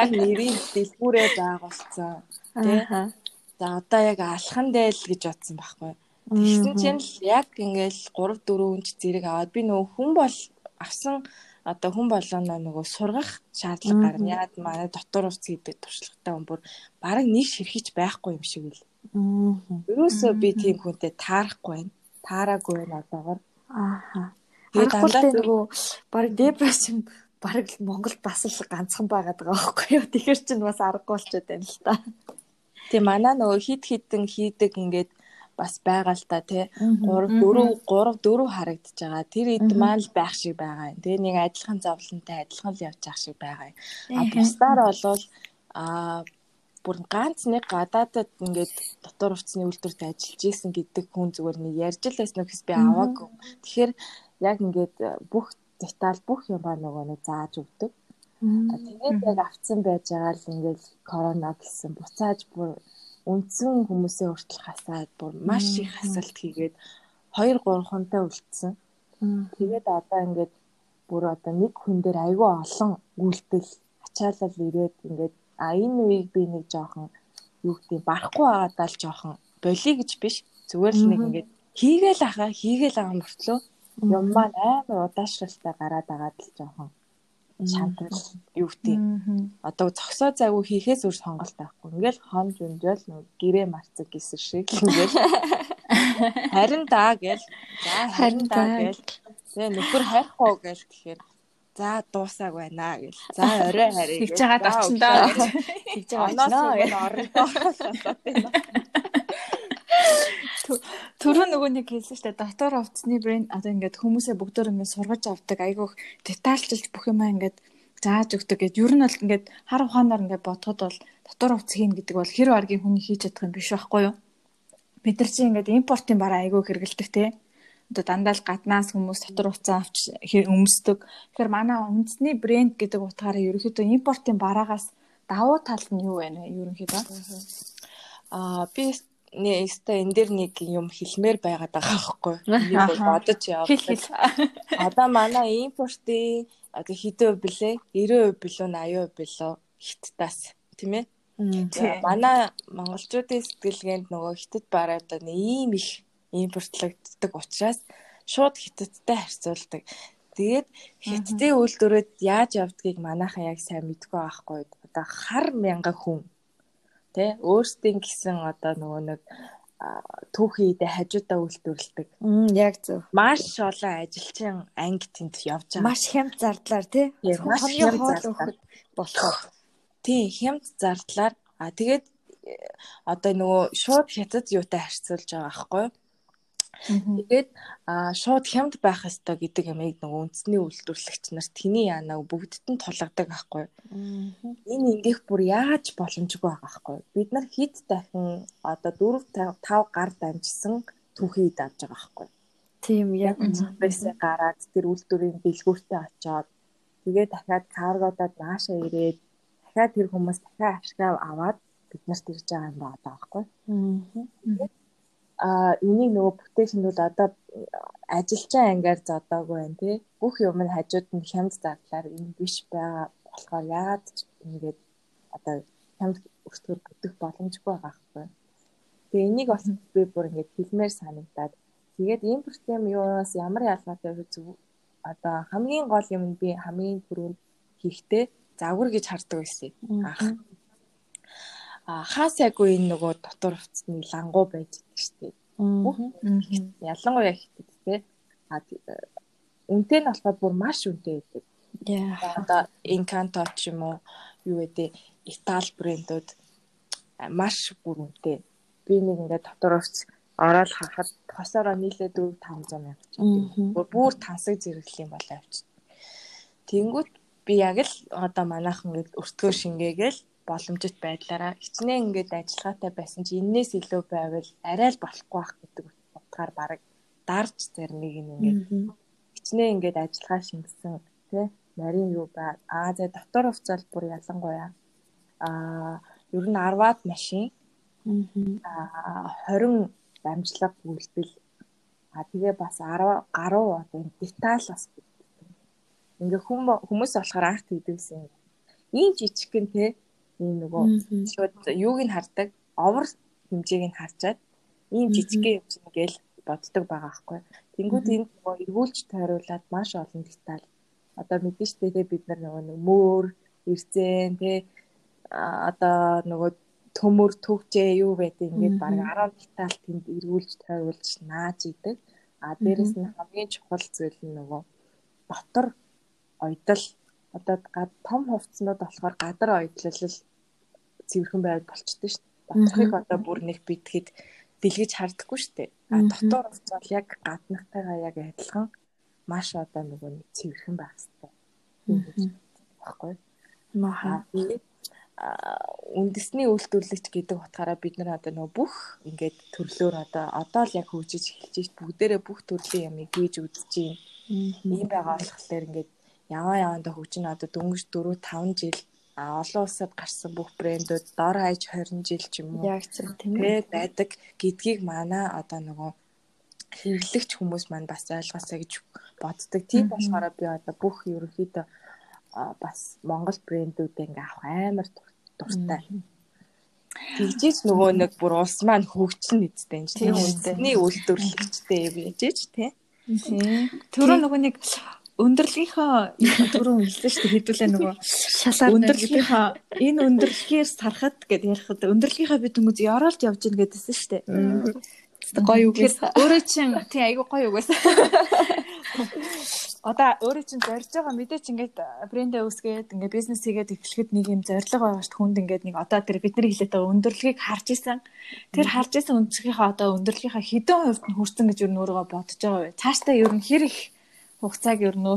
Яг нэрийн дэлгүүрээ байгуулсан. Тэ. За одоо яг алхан дээ л гэж бодсон байхгүй. Тэгсэн чинь л яг ингээл 3 4 үнч зэрэг аваад би нөгөө хүн бол авсан одоо хүн болооноо нөгөө сургах шаардлага гарна. Яг манай дотор хувц гэдэг туршлагатай хүн бүр бараг нэг ширхэж байхгүй юм шиг л. Ерөөсөө би тийм хүнтэй таарахгүй байна. Таараагүй байна одоогор. Аа. Тэгээд дандаа нөгөө баг депресsion баг Монголд бас л ганцхан байгаад байгаа байхгүй юу. Тэгэхэр чинь бас аргагүй болчиход байна л та. Тэг манаа нөгөө хит хитэн хийдэг ингээд бас байгаа л та тий 3 4 3 4 харагдаж байгаа. Тэр ид маань л байх шиг байгаа юм. Тэгээ нэг адилхан зовлонтой адилхан л явж ах шиг байгаа юм. А бусдаар болвол а бүр ганц нэг гадаадад ингээд дотор хувцсны үйлдвэрт ажиллаж исэн гэдэг хүн зүгээр нэг ярьж л байсан гэхээс би аваагүй. Тэгэхээр яг ингээд бүх деталь бүх юм ба нөгөө нэг зааж өгдөг. Тэгээд яг авцсан байж байгаа л ингээд корона гэсэн буцааж бүр үндсэн хүмүүсээ хүртэл хасаад бүр маш их хасалт хийгээд 2 3 хонтой үлдсэн. Тэгээд одоо ингээд бүр одоо нэг хүн дээр айгүй олон үйлдэл ачаалал ирээд ингээд а энэ үеийг би нэг жоохон юу гэдэг барахгүй байгаадаа л жоохон болиё гэж биш. Зүгээр л нэг ингээд хийгээл ахаа хийгээл байгаа мөртлөө. Юм маань амар удаашралтай гараад байгаа л жоохон шантрал юу гэдэг одоо зөксөө зайгүй хийхээс өөр сонголт байхгүй. Ингээл хомж өнжөөл нэг гэрээ марцаг гэсэн шиг ингээл. Харин даа гэл. За харин даа гэл. тэгээ нөхөр уу гэл тэгэхээр За дуусааг байна гэл. За орой харъя. Тэгж байгаа очиндоо. Тэгж байгаа очиндоо. Түрүү нөгөө нэг хэлсэн дээ. Дотор хувцсны брэнд одоо ингээд хүмүүсээ бүгдөө ингээд сургаж авдаг. Айгүйх детальчилж бүх юмаа ингээд зааж өгдөг гэд. Ер нь бол ингээд хар ухаанаар ингээд бодоход бол дотор хувцс хийн гэдэг бол хэр баргийн хүний хийж чадах юм биш байхгүй юу? бид нар чинь ингээд импортын бараа айгүй хэрэгэлдэг те. Одоо дандаа л гаднаас хүмүүс дотор уцаа авч өмсдөг. Тэгэхээр манай үндэсний брэнд гэдэг утгаараа ерөөхдөө импортын бараагаас давуу тал нь юу вэ нэ ерөнхийдөө? Аа би нэ өстө энэ дэр нэг юм хэлмээр байгаад байгаа байхгүй. Нэг бодож яваа. Одоо манай импортын одоо хэдэн хувь блэ? 90% билүү 80% билүү хиттаас тийм ээ? Манай монголчуудын сэтгэлгээнд нөгөө хитэд бараад ийм их импортлогддог учраас шууд хятадтай харьцуулдаг. Тэгээд хятадын үйлдвэрүүд яаж явдгийг манайхан яг сайн мэдгүй байхгүй. Одоо хар мянга хүн тий өөрсдийн гэсэн одоо нөгөө нэг түүхийдээ хажуудаа үйлдвэрлэдэг. Яг зөв. Маш олон ажилчин анги тэнд явж байгаа. Маш хямд зардлаар тий. Маш хямд зардлаар болох. Тий хямд зардлаар а тэгээд одоо нөгөө шууд хятад юутай харьцуулж байгаа байхгүй? Тэгээд шууд хямд байх ёстой гэдэг ямыг нөгөө үндэсний үйлдвэрлэгч нар тэний яанаа бүгдд нь тулгадаг байхгүй. Энэ ингээх бүр яаж боломжгүй байгаа байхгүй. Бид нар хэд дахин одоо 4 5 гар дамжсан түүхий давж байгаа байхгүй. Тийм яг байсаа гараад тэр үйлдвэрийн дэлгүүртээ очоод тэгээ дахиад каргодод нааша ирээд дахиад тэр хүмүүс дахиад ашгаа аваад бид нарт ирж байгаа юм байна одоо байхгүй. Аа а энийг нөгөө бүтээхнүүд одоо ажилчин ангиар зодоогүй байна тий. Бүх юм нь хажууд нь хямд зардлаар энэ биш байгаа болохоор яагаад ингээд одоо хямд өртгөр бүтэх боломжгүй байгаа байхгүй. Тэгээ энийг бас би бүр ингээд хэлмээр санагдаад тэгээд импорт юм юунаас ямар ялгаатай вэ зүг одоо хамгийн гол юм нь би хамгийн түрүүнд хийхдээ загвар гэж хардаг байсан. Анх хаас яг үе нөгөө дотор хувцсны лангуу байж Бүх ялангуяа хитэд те. А үнэтэй нь болохоор бүр маш үнэтэй байдаг. Одоо Encanto ч юм уу юу гэдэг Итали брэндүүд маш бүр үнэтэй. Би нэг ингээд дотор хувцс ороод харахад хосороо нийлээ 4 500 мянга ч юм. Бүр тансаг зэрэглэлийн бол авч. Тэнгүүт би яг л одоо манайхан ингээд өртгөө шингээгээл боломжит байдлаараа хичнээн ингээд ажиллагаатай байсан чи энээс илүү байвал арай л болохгүй байх гэдэг утгаар баг дарж зарим нэг юм ингээд хичнээн ингээд ажиллагаа шингэсэн тий нарийн юу ба аа за дотор хувцал бүр ялангуяа аа ер нь 10-аад машин аа 20 дамжлага үйлдэл. А тэгээ бас 10 гаруй одоо деталь бас ингээ хүмүүс болохоор арт хийдэгсэн ийм жижигхэн те ийм нөгөө шууд юуг нь хардаг овор хэмжээг нь харчаад ийм жижигхэн юм чинь гээл боддог байгаа байхгүй. Тэнгүүд энд нөгөө эргүүлж тойруулаад маш олон деталь. Одоо мэдэн штэ те бид нар нөгөө мөр эрзэн те одоо нөгөө төмөр төгжээ юу байдаг ингээд баг 10 деталь тэнд эргүүлж тойруулж нааж идэг. А дээрэс нь хамгийн чухал зүйл нь нөгөө дотор ойдол. Одоо том хувцснууд болохоор гадар ойдлол цэвэрхэн байд болчтой шүү дээ. Доторхыг одоо бүр нэг битгэд дэлгэж харддаггүй шүү дээ. А дотор хувцс бол яг гаднахтайгаа яг адилхан маш одоо нөгөө нэг цэвэрхэн байх хэрэгтэй. Баггүй. Маха. үндэсний үйлдвэрлэгч гэдэг утгаараа бид нар одоо нөгөө бүх ингээд төрлөөр одоо одоо л яг хөгжиж эхэлж байна. Бүгдээрээ бүх төрлийн ямыг хийж үзэж байна. Ийм байгаа болохоор ингээд яваа явандаа хөгжин одоо дөнгөж 4 5 жил а олон улсад гарсан бүх брэндүүд дор хаяж 20 жил ч юм уу яг зөв тийм ээ байдаг гэдгийг манай одоо нөгөө хэрэглэгч хүмүүс маань бас ойлгосоо гэж боддог. Тийм болохоор би одоо бүх ерөнхийдөө бас Монгол брэндүүдээ ингээ авах амар дуртай. Тэгжиж нөгөө нэг бүр улс маань хөгжлөн эзтэй юм чинь. Үндэсний үйлдвэрлэгчтэй юм яжиж тий. Төрөө нөгөө нэг өндөрлөгийнхөө түрүүн хэлсэн шүү дээ хэдүүлээ нөгөө шалаад өндөрлөгийнхөө энэ өндөрлөгээр сарахад гэд ярихад өндөрлөгийнхөө бид хүмүүс ёроолж явж гин гэдсэн шүү дээ. Гоё үг гэсэн. Өөрөө чинь тий айгу гоё үг гэсэн. Одоо өөрөө чинь зорж байгаа мэдээч ингээд брэндээ үүсгээд ингээд бизнес хийгээд эхлэхэд нэг юм зориг байгаа шүү хүнд ингээд нэг одоо тэр бидний хэлээд байгаа өндөрлөгийг харж исэн. Тэр харж исэн өндөрлөгийнхөө одоо өндөрлөгийнхөө хэдэн хувьд нь хүрсэн гэж юу нөрөөгөө бодож байгаа вэ? Цаашдаа ер нь хэр их хугацааг ер нь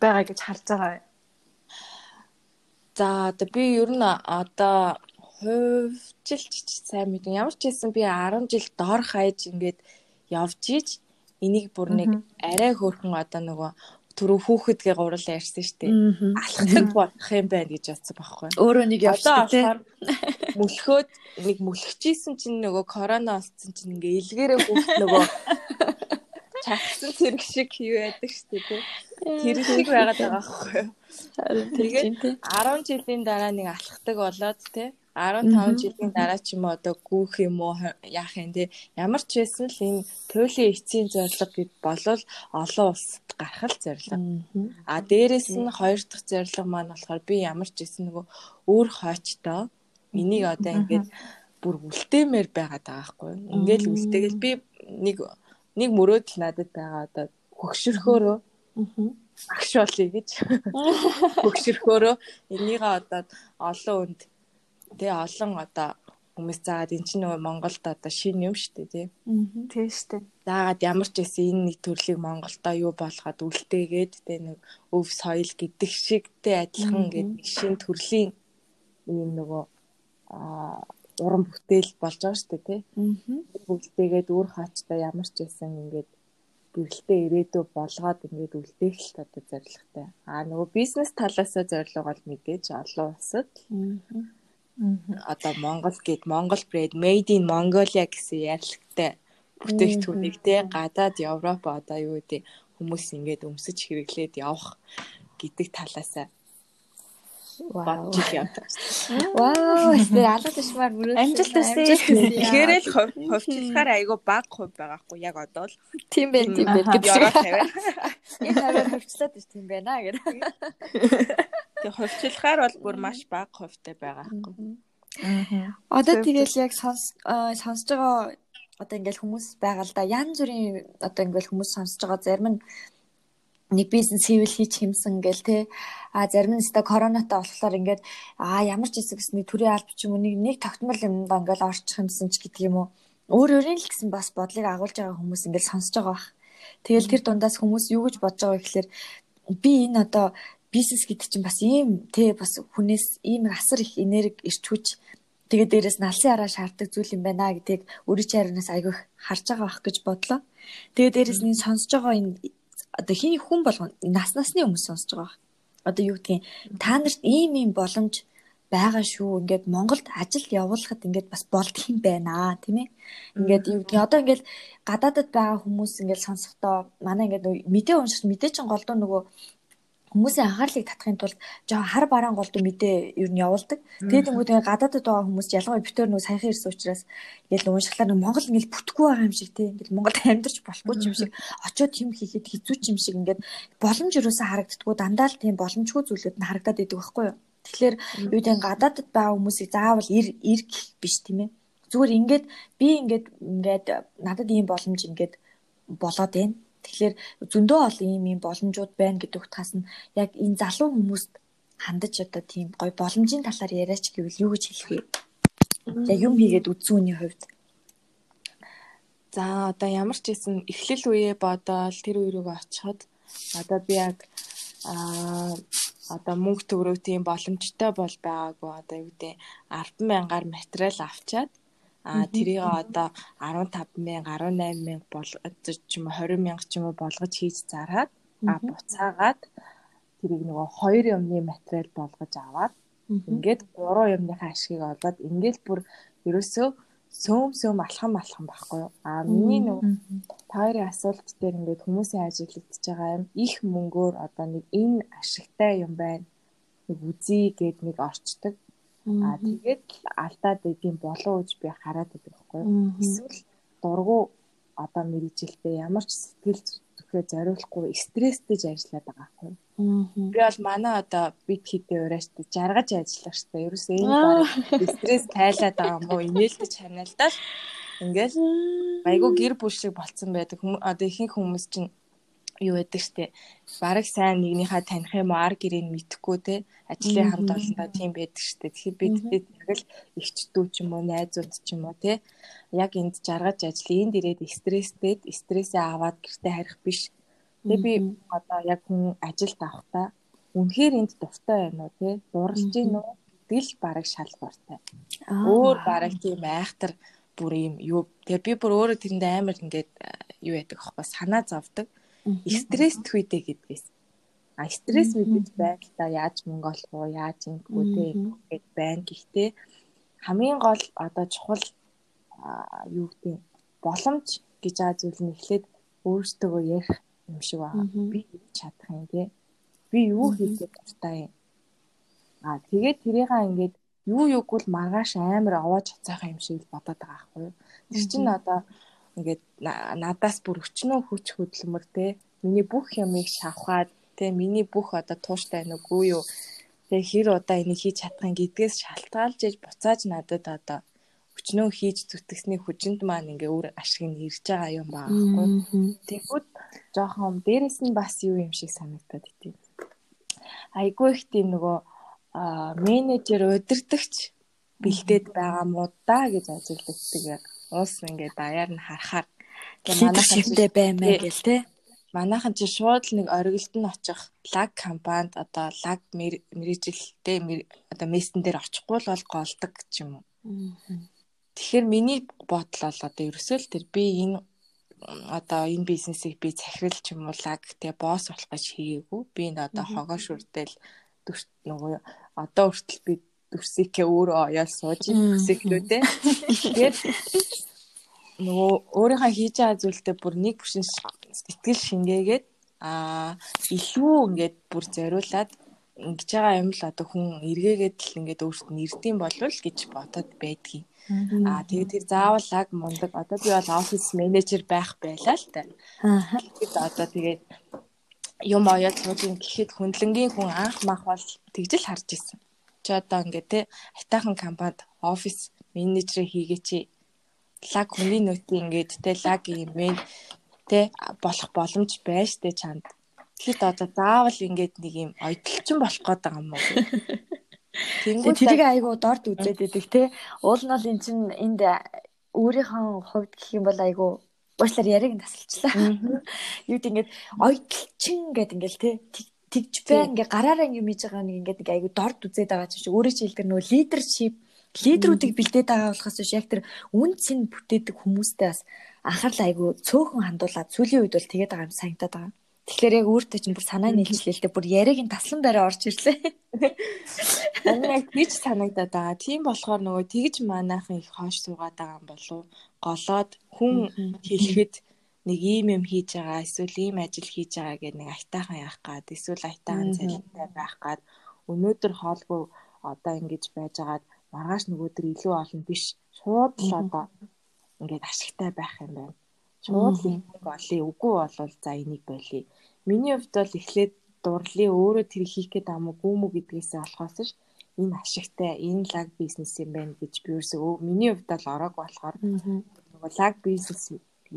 байгаа гэж харж байгаа. За одоо би ер нь одоо хувьчилж сайн мэдэн ямар ч байсан би 10 жил дор хаяж ингээд явж иж энийг бүр нэг арай хөөрхөн одоо нөгөө түрүү хүүхэдгээ гурлаа ярьсан шүү дээ. Алхдаг болох юм байна гэж бодсон байхгүй. Өөрөө нэг явчихсан тийм. Мөлхөөд нэг мөлхчихсэн чинь нөгөө корона олцсон чинь ингээ илгээрээ хүүхд нөгөө чагсан зэрэг шиг юу яадаг шүү дээ. Тэр шиг байгаад байгаа байхгүй. Тэгээд 10 жилийн дараа нэг алхдаг болоод тийм 15 жилийн дараа ч юм уу одоо гүүх юм уу яах юм те ямар ч байсан л энэ туйлын эцсийн зорилго гэд болвол олон улсад гарах зорилго. А дээрэс нь хоёр дахь зорилго маань болохоор би ямар ч байсан нөгөө өөр хойчтой энийг одоо ингээд бүр үлдээмээр байгаад байгаа байхгүй. Ингээд л үлдээгээл би нэг нэг мөрөөд л надад байгаа одоо хөгшөрхөөрөө агш болъё гэж. Хөгшөрхөөрөө энийгээ одоо олон хүнд тий олон одоо хүмүүс заагаад эн чинь нөгөө Монголд одоо шин юм шүү дээ тий. Тийм шүү дээ. Заагаад ямар ч байсан энэ нэг төрлийг Монголдоо юу болгоод үлдээгээд тий нэг өв соёл гэдэг шигтэй адилхан гэдэг шин төрлийн ийм нөгөө аа уран бүтээл болж байгаа шүү дээ тий. Бүгдтэйгээд үр хаачтай ямар ч байсан ингээд гэрэлтэй ирээдүй болгоод ингээд үлдээх л одоо зорилготой. Аа нөгөө бизнес талаасаа зорилго бол мэдээж олон улсад. Одоо Монгол гэд Монгол брэд made in Mongolia гэсэн ярилгатай бүтээгдэхүүнийг те гадаад Европ одоо юу гэдэг хүмүүс ингээд өмсөж хэрэглээд явах гэдэг талаасаа бодж явдаг. Вау, тэр алга тушмаар мөрөөд амжилт төсөө. Тэгэхээр л ховчлахаар айгүй баг хувь байгаа хгүй яг одоо л. Тийм байх тийм байх гэж. Энэ тавиар ховчлаад ш тийм байна гэдэг. Тэг хувьчлахаар бол бүр маш бага хувьтай байгаа хгүй. Одоо тэгэл яг сонсож байгаа одоо ингээл хүмүүс байгаа л да. Янз бүрийн одоо ингээл хүмүүс сонсож байгаа зарим нь нэг бизнес хийвэл хийж хэмсэн гэл те а зарим нь өстой коронатай болохоор ингээд а ямар ч хэсэг гэсний төрийн алба ч юм уу нэг нэг тогтмол юм ба ингээл орчих юмсан ч гэдэг юм уу? Өөр өөрийн л гэсэн бас бодлыг агуулж байгаа хүмүүс ингээд сонсож байгаа бах. Тэгэл тэр дундаас хүмүүс юу гэж бодож байгаа вэ гэхээр би энэ одоо бизнес гэдэг чинь бас ийм те бас хүнээс ийм асар их энерги ирч хүч тэгээд дээрэс налсын араа шаарддаг зүйл юм байна гэдгийг өөрийн чаранаас айгүйх харж байгаа бах гэж бодлоо. Тэгээд дээрэс нь сонсож байгаа энэ одоо хин хүн болгоно нас насны хүмүүс сонсож байгаа. Одоо юу гэдгийг та нарт ийм ийм боломж байгаа шүү. Ингээд Монголд ажил явуулахад ингээд бас болдох юм байна тийм ээ. Ингээд юу гэдгийг одоо ингээд гадаадд байгаа хүмүүс ингээд сонсохдоо манай ингээд мэдээ унших мэдээ чин голдуу нөгөө хүмүүсийн анхаарлыг татахын тулд жоо хар бараан голд мэдээ ер нь явуулдаг. Тэгээд ингээд гадаадд байгаа хүмүүс ялангуяа битээр нөө саяхан ирсэн учраас ингээл уушглаар нөө Монгол ингээл бүтэхгүй байгаа юм шиг тийм ингээл Монголд амьдарч болохгүй юм шиг очиод юм хийхэд хэцүү юм шиг ингээд боломж юусаа харагддггүй дандаа л тийм боломжгүй зүйлүүд нь харагдаад идэг байхгүй юу. Тэгэхээр юу гэдэг гадаадд байгаа хүмүүсийг заавал ир ир гэх биш тийм ээ. Зүгээр ингээд би ингээд ингээд надад ийм боломж ингээд болоод байна Тэгэхээр зөндөө олон ийм ийм боломжууд байна гэдэг утгаас нь яг энэ залуу хүмүүст хандаж одоо тийм гой боломжийн талаар яриач гэвэл юу гэж хэлэх вэ? Яг юм хийгээд үзсэн үний хувьд. За одоо ямар ч хэсэн эхлэл үеэ бодоол тэр үе рүү очиход одоо би яг аа одоо мөнгө төгрөг тийм боломжтой бол байгаагүй одоо юу гэдэг 10 мянгаар материал авчаад А тэрийг одоо 15 мянга 18 мянга болгож ч юм уу 20 мянга ч юм уу болгож хийж зараад а буцаагаад тэрийг нөгөө хоёр юмны материал болгож аваад ингээд гурван юмныхаа ашгийг олоод ингээд бүр ерөөсөө сөөм сөөм алхам алхам байхгүй юу. А миний нөгөө таарийн асуулт дээр ингээд хүмүүсийн ажиглагдж байгаа юм их мөнгөөр одоо нэг энэ ашигтай юм байна. Нэг үзье гэд нэг орчдөг. Аа тэгээд алдаад идэм болов гэж би хараад байдаг байхгүй юу. Эсвэл дургу одоо мэрэгжилтэй ямар ч сэтгэл зүрхээ зориулахгүй стресстэй ажиллаад байгаа байхгүй юу. Би бол манай одоо бит хийдэ ураач жаргаж ажиллах штэ. Ерөөсөө энэ баг стресс тайлаад байгаа юм уу? Инээлдэж ханиалдаад ингээл айгу гэр бүл шиг болцсон байдаг. Одоо ихэнх хүмүүс чинь юу байдаг штэ. Бараг сайн нэгнийхээ таних юм ар гэрийг мэдхгүй те. Ажлын хамт олондоо тийм байдаг штэ. Тэгэхээр бид тэгэл ихчдүү ч юм уу найзууд ч юм уу те. Яг энд жаргаж ажил энд ирээд стресстэй стрессээ аваад гэртээ харих биш. Тэгээ би одоо яг хүн ажилд авахта үнэхээр энд дуртай байна уу те? Дурлж гин үү? Гэдэг л бараг шалгууртай. Өөр бараг тийм айхтар бүр юм юу. Тэгээ би бүр өөрөө тэрэнд амар ингээд юу яадаг аахгүй санаа зовдөг. Стресс тхүйдэ гэдгээс. А стресс мэдээж байдалтай яаж мөнгө олох уу, яаж ингэв үү гэд байна. Гэхдээ хамгийн гол одоо чухал юу гэдэг боломж гэж аа зүйл нь эхлээд өөртөө ярих юм шиг байна. Би чадах юм тий. Би юу хийгээд дуртай юм. А тэгээд тэрийгээ ингээд юу юуг бол маргааш амар овоож цацаах юм шиг бодоод байгаа байхгүй. Тэр чинь одоо ингээд надаас бүр өчнөө хүч хөдөлмөр те миний бүх юмыг шавхаад те миний бүх одоо тууштай нүггүй юу те хэр удаа энийг хийж чадах гэдгээс шалтгаалж иж буцааж надад одоо өчнөө хийж зүтгэсний хүчинд маань ингээ өөр ашиг нь ирж байгаа юм баахгүй. Тэгвэл жоохон дээрэс нь бас юу юм шиг санагдаад идэв. Айгүй их тийм нөгөө менежер удирдахч бэлдээд байгаа муу да гэж ажигладаг яг уус ингээ даяар нь харахаар. Манайхан шивтэй баймаа гэл те манайхан чи шууд нэг оргилд нь очих. Лаг компанид одоо лаг мэрэгжилтэй одоо мессен дээр очихгүй л бол голдог ч юм уу. Тэгэхээр миний бодол бол одоо ерөөсөө л тэр би энэ одоо энэ бизнесийг би захирал ч юм уу лаг тэгээ босс болох гэж хийгээгүй. Би энэ одоо хогоо шүртэл нөгөө одоо хүртэл би дүрсийхээ өөрөө оёол сууж дүрсийхлүүдээ. Тэгээд нөгөө өөрийнхөө хийж байгаа зүйлдээ бүр нэг бүшин сэтгэл шингээгээд аа илүү ингээд бүр зориулаад ингэж байгаа юм л одоо хүн эргээгээд л ингээд өөртөө нэрдэм болвол гэж бодоод байдгийг. Аа тэгээд тэр заавал лаг мундаг одоо би бол офис менежер байх байлаа л та. Тэгээд одоо тэгээд юм оёод суулын гэхэд хөндлөнгийн хүн анх мах бол тэгжэл харж исэн. Чи одоо ингээд те хайтахан компанид офис менежер хийгээч лаг хүний нөтийн ингээд те лаг бэ те болох боломж байж те чанд. Тэгэхэд одоо заавал ингээд нэг юм ойдлчин болох гээд байгаа юм уу? Тэнгүүд тэрийг айгуу дорд үзээд байдаг те. Уул нь бол эн чин энд өөрийнхөө хувьд гэх юм бол айгуу уучлаар яриг тасалчлаа. Юу гэдэг ингээд ойдлчин гэдэг ингээл те тэгж бай ингээ гараараа юм хийж байгаа нэг ингээд нэг айгуу дорд үзээд байгаа ч шиг. Өөрөө чи хэлдэг нөгөө лидершип лидерүүдийг бэлдээд байгаа болохоос биш. Яг тэр үн цэн бүтээдэг хүмүүстэй бас анхаарал айгуу цөөхөн хандуулаад сүүлийн үед бол тэгээд байгаа юм санагдаад байгаа. Тэгэхээр яг өөртөө чинь бүр санаа нийлжлээ л дээ бүр яригийн таслан барай орж ирлээ. Харин яг тийч санагдаад байгаа. Тийм болохоор нөгөө тэгж манайхан их хоош суугаад байгаа юм болов голоод хүн хэлэхэд нэг ийм юм хийж байгаа эсвэл ийм ажил хийж байгаа гэдэг нэг айтаахан яах гад эсвэл айтаахан цалинтай байх гад өнөөдөр хоолгүй одоо ингэж байжгаад маргааш нөгөөдөр илүү олон биш. Шууд л одоо ингээд ашигтай байх юм байна. Шууд л энийг олъё үгүй болвол за энийг болъё миний хувьд бол эхлээд дурлалын өөрөө тэр хийх байгаа мó гүмүү гэдгээсээ болохоос ш энэ ашигтай энэ лаг бизнес юм байна гэж би ерөөсөө миний хувьд бол ороог болохоор лаг бизнес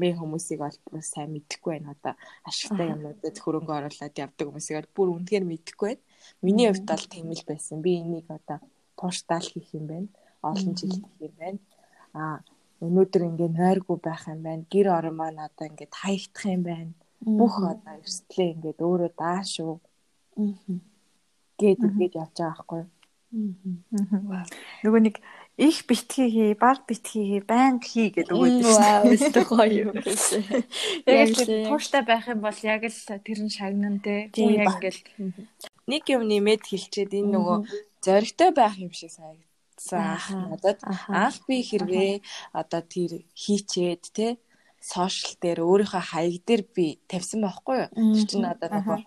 мэ хүмүүсийг бол сайн мэдэхгүй байна одоо. Ашигтай юмнуудад хөрөнгө оруулаад явдаг хүмүүсийг бол бүр үнэхээр мэдэхгүй байна. Миний хувьд бол тийм л байсан. Би энийг одоо тууштай л хийх юм байна. Олон жил хийх юм байна. А өнөөдөр ингээ нойргүй байх юм байна. Гэр орон маань одоо ингээ хаягдах юм байна. Бүх одоо эрсдлээ ингээ өөрөө даашгүй. Гээд ингэж явж байгаа байхгүй юу? Нөгөө нэг их битгий хий, баг битгий хий, байнг хий гэдэг үг үү? Вау, өстө гоё юм биш. Яг л тууштай байх юм бол яг л тэр нь шагнан те. Яг ингээл нэг юм нэмээд хэлчихэд энэ нөгөө зоригтой байх юм шиг санагд санагдсан надад. анх би хэрвээ одоо тэр хийчээд те сошиал дээр өөрийнхөө хаяг дээр би тавьсан байхгүй юу? Тэр чинь одоо нөгөө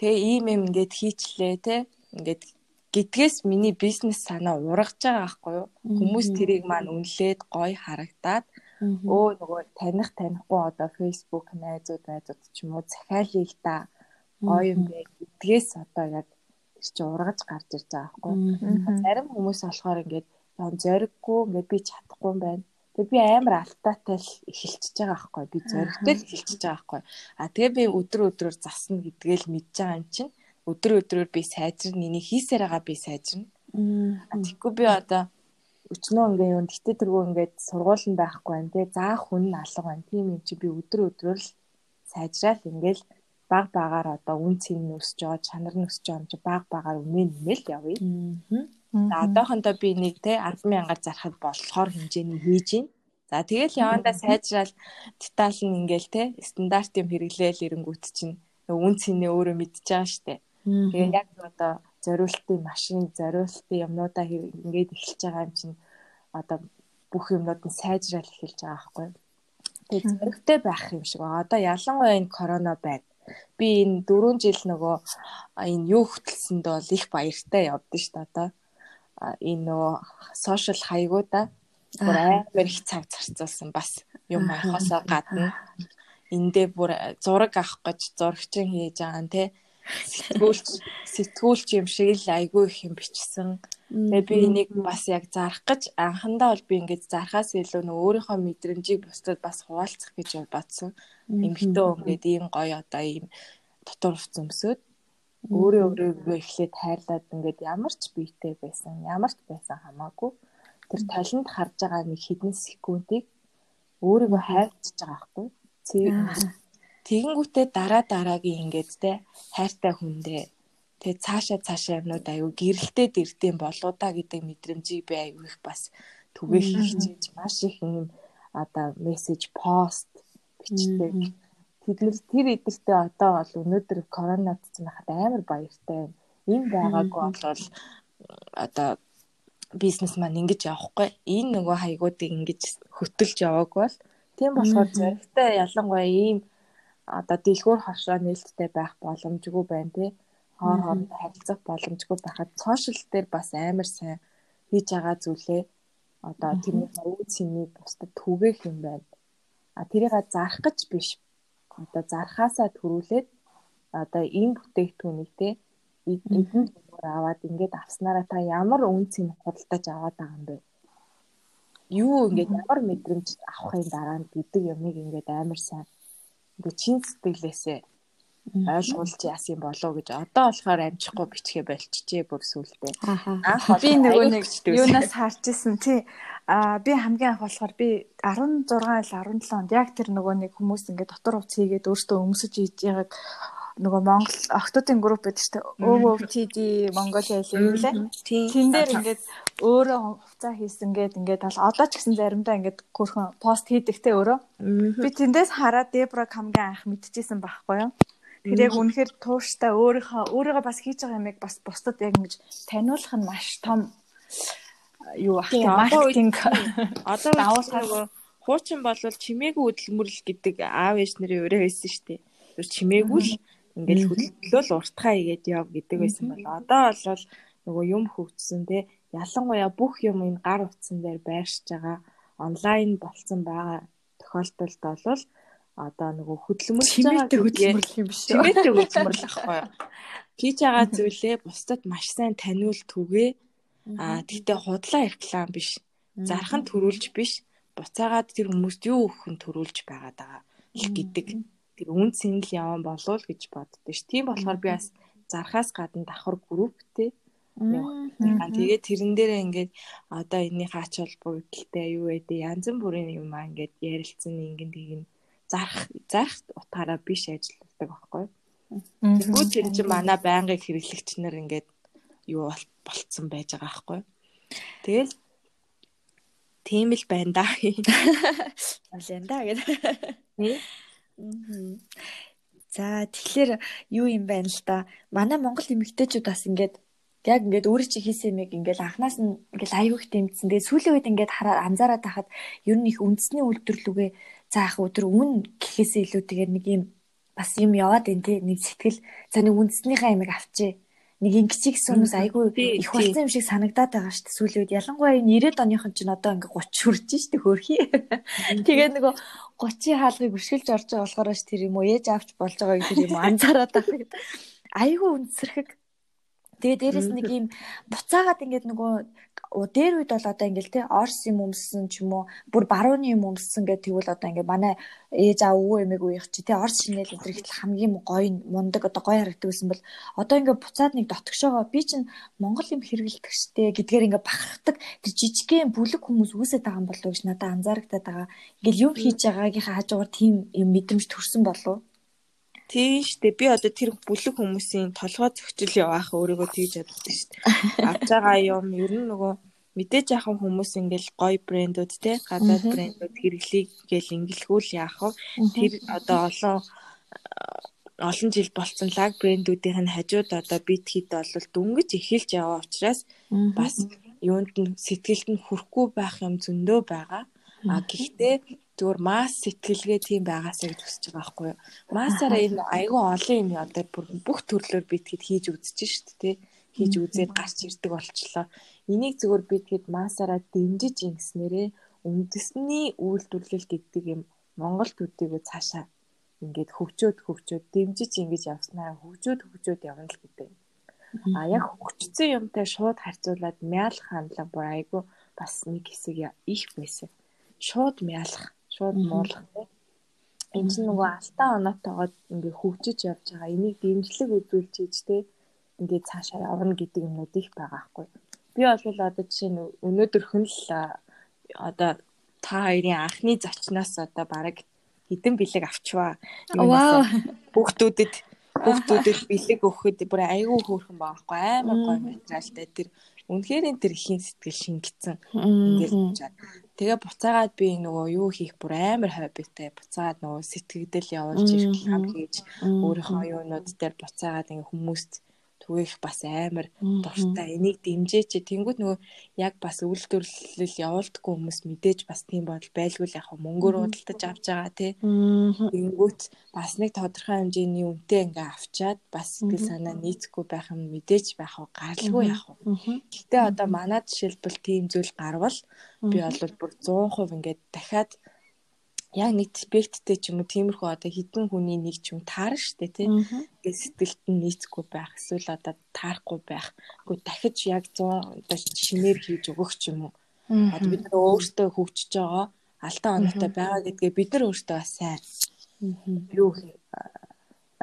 те ийм юм ингээд хийчлээ те ингээд гэдгээс миний бизнес санаа ургаж байгаа байхгүй юу хүмүүс тэрийг маань үнэлээд гоё харагдаад өө нөгөө таних танихгүй одоо Facebook найзууд найзууд ч юм уу захиалъя л та гоё юм бэ гэдгээс одоо яг чи ургаж гарч ирж байгаа байхгүй. Зарим хүмүүс болохоор ингээд зориггүй ингээд би чадахгүй юм байна. Тэгээ би амар алтаатай л эхэлчихэж байгаа байхгүй. Би зоригтой л эхэлчихэж байгаа байхгүй. А тэгээ би өдөр өдрөөр засна гэдгээл мэдж байгаа юм чинь өдөр өдрөөр би сайжирна. Энийг хийсээр байгаа би сайжирна. Тэгэхгүй би одоо өчнөө ингээ юм гэтээ тэргүй ингээд сургууль нь байхгүй байна тий заах хүн нь алга байна тийм юм чи би өдөр өдрөөр л сайжраал ингээл баг багаар одоо үн цэн нь өсөж байгаа чанар нь өсөж байгаа юм чи баг багаар өмнө нэмэл явъя. За одоохондоо би нэг те 100000-аар зарахад болохоор хэмжээний хийж байна. За тэгэл явандаа сайжрал деталь нь ингээл те стандарт юм хэрэглээл ирэнгүүт чинь үн цэнээ өөрөө мэдчихэж байгаа штэ. Тэгээ яг одоо зориултын машин, зориултын юмнуудаа ингээд эхэлж байгаа юм чинь одоо бүх юмнууд нь сайжрал эхэлж байгаа байхгүй. Тэгээ зоригтой байх юм шиг байна. Одоо ялангуяа энэ корона байд. Би энэ 4 жил нөгөө энэ юу хөтөлсөнд бол их баяртай явдсан шүү дээ одоо. Энэ нөгөө сошиал хаягуудаа бүр амар их цаг зарцуулсан бас юм авахосоо гадна эндээ бүр зураг авах гэж зурагчин хийж байгаа нь те сэтгүүлч сэтгүүлч юм шиг л айгүй их юм бичсэн. Тэгээ би энийг бас яг зарах гэж анхандаа бол би ингэж зарахаас илүү нөө өөрийнхөө мэдрэмжийг бусдад бас хуваалцах гэж бодсон. Эмхтэн ингээд ийм гоё одоо ийм дотор хувц өмсөд өөрөө өөрийгөө эхлээд хайрлаад ингээд ямар ч биетэй байсан, ямар ч байсан хамаагүй тэр талент харж байгаа нэг хэдэн секундыг өөрийгөө хайрлаж байгаа байхгүй. Тэгэнгүүтээ дараа дараагийн ингээд те хайртай хүндээ тэгээ цаашаа цаашаа юмнууд аюу гэрэлтэд ирдэм болоо да гэдэг мэдрэмжийг би аюу их бас түгээх хичээж маш их юм одоо мессеж пост бичдэг. Тэднэр тэр эдэртээ одоо бол өнөөдөр коронавирус цэцэн байхад амар баяртай байна. Ийм байгаагүй бол одоо бизнес маань ингэж явахгүй. Энэ нөгөө хаягуудыг ингэж хөтөлж яваагүй бол тийм болохоор зоригтой ялангуяа ийм одоо дэлгүүр хашаа нээлттэй байх боломжгүй байна тий. Хоор хоорондоо харилцах боломжгүй байхад сошиал дээр бас амар сайн хийж байгаа зүйлээ одоо тэрний үе цэнийг бусдад түгээх юм байна. А тэрийг зарах гэж биш. Одоо зархаасаа төрүүлээд одоо энэ бүтээгдэхүүнийг те эдэн зүгээр аваад ингээд авснараа та ямар үн цэн худалдаж аваад байгаа юм бэ? Юу ингээд ямар мэдрэмж авахын дараа гэдэг юмыг ингээд амар сайн ингээ чин сэтгэлээсээ ойлгуулж яасан болоо гэж одоо болохоор амжихгүй бичгээ болчихжээ бүр сүултээ. Анх би нөгөө нэг юунаас харж исэн тий. А би хамгийн анх болохоор би 16 ил 17 онд яг тэр нөгөө нэг хүмүүс ингээ дотор хувц хийгээд өөртөө өмсөж ийж яагаад нөгөө Монгол охтуудын групп байдаг шүү дээ. OOTD Mongolia хэлээ лээ. Тэн дээр ингээд өөрөө хувцас хийсэнгээд ингээд одоо ч гэсэн заримдаа ингээд хөрхөн пост хийдэгтэй өөрөө. Би тэндээс хараад Дебра хамгийн анх мэдчихсэн байхгүй юу? Тэр яг үнэхээр тууштай өөрийнхөө өөрийгөө бас хийж байгаа юмыг бас бусдад яг ингэж таниулах нь маш том юу ах тийм маркетинг одоо давуулгаагүй хуучин болвол чимээгүй хөдөлмөрлөл гэдэг аав ээж нарын өрөө байсан шүү дээ. Чимээгүй л ингээл хөдөлгөөл уртхаа игээд яв гэдэг байсан бол одоо бол нөгөө юм хөгжсөн те ялангуяа бүх юм энэ гар утсан дээр байршиж байгаа онлайн болцсон байгаа тохиолдолд бол одоо нөгөө хөдөлмөрлж байгаа хөдөлмөрлөх юм биш үү? Чимээтэй хөдөлмөрлөх байхгүй? Хийж байгаа зүйлээ бусдад маш сайн таниул түгээ. Аа тэгтээ худлаа реклам биш. Зархан төрүүлж биш. Буцаагаад тэр хүмүүст юу өгөх нь төрүүлж байгаа гэдэг тэр үн цэн л яван болов гэж боддоо ш. Тийм болохоор би бас зархаас гадна давхар групптэй явах. Тэгээд тэрэн дээрээ ингээд одоо энэний хаач холбогдолтой юу гэдэг янз бүрийн юм аа ингээд ярилцсан ингэн тэгин зарах зарах утгаараа биш ажилладаг байхгүй. Тэгвэл тэр чинь манай байнгын хэрэглэгч нар ингээд юу болцсон байж байгаа байхгүй. Тэгэл тийм л байна да. Олон да гэдэг. За тэгэхээр юу юм байна л да. Манай Монгол эмэгтэйчүүд бас ингээд яг ингээд өөрөө чи хийсэн юмыг ингээд анханаас нь ингээд аюух дэмжсэн. Тэгээ сүүлийн үед ингээд хараад анзаараад байхад ер нь их үндэсний үйлдвэрлэгээ заах өдөр үн гэхээсээ илүүтэйгээр нэг юм бас юм яваад байна те нэг сэтгэл за нэг үндэснийхээ ямиг авчээ нэг ингэчиг хүмүүс айгүй их болсон юм шиг санагдаад байгаа шүү дээ сүүлийн үед ялангуяа энэ 90-ад оныхон чинь одоо ингээ 30 хүрч шүү дээ хөөрхий. Тэгээд нөгөө 30-ийн хаалгыг үргэлжлүүлж орж байгаа болохоор ш тэр юм уу ээж авч болж байгааг тэр юм анзаараад байгаа. Айгүй үнсэрхэг Тэгээ дээрэс нэг юм буцаагаад ингээд нөгөө дээр үед бол одоо ингээд те орс юм өмссөн ч юм уу бүр барууны юм өмссөн гэдэг тэгвэл одоо ингээд манай ээж аа өвөө эмээг үеих чи те орс шинэл өдр ихтэл хамгийн гоё мундаг одоо гоё харагддаг гэсэн бол одоо ингээд буцаад нэг дотгошоогоо би чинь монгол юм хэрэгэлдэг штэ гэдгээр ингээд бахархдаг. Тэр жижигхэн бүлэг хүмүүс үүсэт байгаа юм болов гэж надад анзаарагдаад байгаа. Ингээд юм хийж байгаагийнхаа хажуугаар тийм юм мэдрэмж төрсэн болов Тийм шүү дээ. Би одоо тэр бүлэг хүмүүсийн толгой зөгчил яваах өөрийгөө тэгж яддаг шүү дээ. Авч байгаа юм ер нь нөгөө мэдээж яхан хүмүүс ингээл гоё брэндүүд те гадаад брэндүүд хэрэглэе гэл ингэлгүүл яах вэ? Тэр одоо олон олон жил болцсон лаг брэндүүдийн нь хажууд одоо бит хит бол дөнгөж эхэлж яваа учраас бас юунд нь сэтгэлд нь хүрхгүй байх юм зөндөө байгаа. А гэхдээ зүгээр масс сэтгэлгээ тийм байгаасаа гэж хүсэж байгаа байхгүй юу. Массаараа энэ айгүй олон юм одоо бүх төрлөөр битгээд хийж үзэж штт те хийж үзээд гарч ирдэг болчлоо. Энийг зүгээр битгээд массаараа дэмжиж ингэснээрээ үндэсний үйлдвэрлэл гэдэг юм Монгол төдийгөө цаашаа ингээд хөгжөөд хөгжөөд дэмжиж ингэж явснараа хөгжөөд хөгжөөд явна л гэдэг. А яг хөгжсөн юмтай шууд харьцуулаад мяалах хандлага бүр айгүй бас нэг хэсэг их байсан. Шууд мяалах, шууд муулах тийм. Энэ чинь нөгөө алтан оноотойгоо ингээ хөгжиж явж байгаа. Энийг дэмжлэг үзүүлж ийж тийм ингээ цаашаа явна гэдэг юмнууд их байгаа хгүй. Би бол одоо жишээ нь өнөөдөрхөн л одоо та хоёрын анхны зочноос одоо бараг хідэн бэлэг авчваа. Вау. Хүүхдүүдэд хүүхдүүдэд бэлэг өгөхөд бүр айгүй хөөрхөн байхгүй амар гоё материалтай тэр үнэхээр тэр ихийн сэтгэл шингэцэн ингээд чад. Тэгээ буцаагаад би нөгөө юу хийх бүр амар хоббитай буцаагаад нөгөө сэтгэгдэл явуулж ирэх хам хийж өөрийнхөө юунууд дээр буцаагаад ингээ хүмүүст түгээх бас амар дуртай. Энийг дэмжээч. Тэнгүүд нөгөө яг бас үйлдвэрлэл явуулдаггүй хүмүүс мэдээж бас тийм бодол байлгүй л яг мөнгөөр худалдаж авч байгаа тий. Тэнгүүд бас нэг тодорхой хэмжээний үнэтэй ингээ авчаад бас сэтгэл санаа нийцэхгүй байх юм мэдээж байх уу гаралгүй яг уу. Гэтэ одоо манай жишээлбэл тийм зүйл гарвал би бол бүр 100% ингээд дахиад яг нэг спекттэй ч юм уу тиймэрхүү одоо хідэн хүний нэг ч юм таарна штэ тий. Тэгээ сэтгэлд нь нийцэхгүй байх эсвэл одоо таарахгүй байх. Гэхдээ дахиж яг 100 одоо шинээр хийж өгөх ч юм уу. Одоо бид нар өөртөө хөгжиж байгаа алтан оноотой байгаа гэдгээ бид нар өөртөө бас сайн юу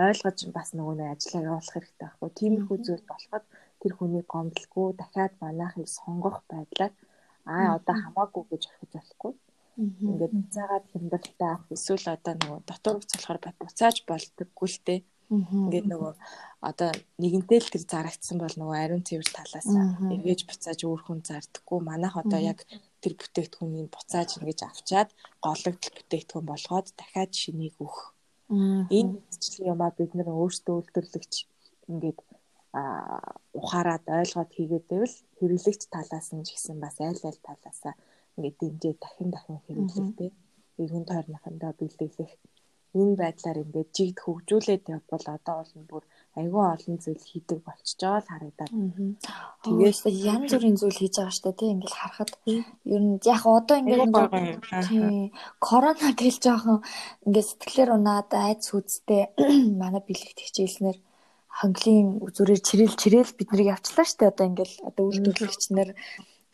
ойлгож бас нөгөө нэг ажиллаа явуулах хэрэгтэй байхгүй. Тиймэрхүү зүйл болоход тэр хүний гомдлгүй дахиад манайхыг сонгох байдлаар аа одоо хамаагүй гэж орхиж болохгүй Ингээд буцаагаад хямдалтай эсвэл одоо нөгөө дотор болохоор буцааж болдоггүй л дээ. Ингээд нөгөө одоо нэгэнтэй л тэр зарагдсан бол нөгөө ариун цэвэр талаас эргэж буцааж өөр хүн зардаггүй. Манайх одоо яг тэр бүтээгдэхүүнийг буцааж ингэж авчаад гологдол бүтээгдэхүүн болгоод дахиад шинийг өгөх. Энэ хэвчлэн юмаа бид нэр өөрсдөө үйлдвэрлэгч ингээд а ухаарад ойлгоод хийгээд байвал хэрэглэгч талаас нь ч гэсэн бас айл айл талаасаа ингээд дэмжээ дахин дахин хэрэглэхтэй эргэн тойрныхандаа бэлдэглэх энэ байдлаар ингээд жигд хөгжүүлээд явбал одоо бол бүр айгүй олон зүйл хийдэг болчихж байгаа л харагдаад. Тэгээс янз бүрийн зүйл хийж байгаа штэ тий ингээл харахад. Ер нь яг одоо ингээд тий корона тэл жоохон ингээд сэтгэлээр унаад айц хүзтэй манай бэлэгт хичээлснэр хонглын зүрээр чирэл чирэл биднийг явчлаа штэ одоо ингээл одоо үйлдвэрлэгчнэр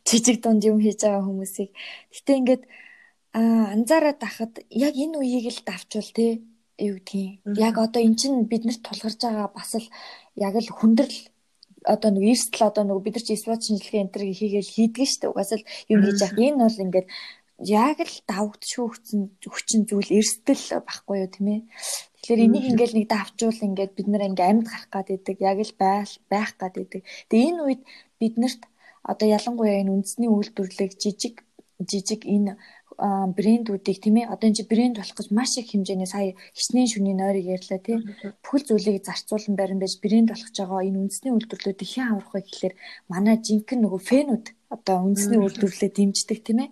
жижиг дунд юм хийж байгаа хүмүүсийг. Гэтэ ингээд анзаараад ахад яг энэ үеийг л давчвал те юу гэдгийг. Яг одоо эн чинь биднэрт тулгарч байгаа бас л яг л хүндрэл одоо нэг эрсдэл одоо нэг бид нар чи спорт шинжилгээ энэ төр хийгээл хийдгэн шүү дээ. Угаасаа л юм хийж яах. Энэ бол ингээд яг л давагдчихгүй хүчин хүчин зүйл эрсдэл баггүй юу тийм ээ. Тэгэхээр энийг ингээл нэг давчвал ингээд бид нар ингээд амьд гарах гад идэг яг л байх байх гад идэг. Тэгээ энэ үед биднэрт одоо ялангуяа энэ үндэсний үйлдвэрлэг жижиг жижиг энэ брэндүүдийг тийм ээ одоо энэ чи брэнд болох гэж маш их хэмжээний сая хичнээн шүний нойрыг ярьлаа тийм. Бүхэл зүйлийг зарцуулан барин байж брэнд болгож байгаа энэ үндэсний үйлдвэрлэлүүд хэн аврах вэ гэхэлэр манай жинхэнэ нөгөө фэнүүд одоо үндэсний үйлдвэрлэлээ дэмждэг тийм ээ.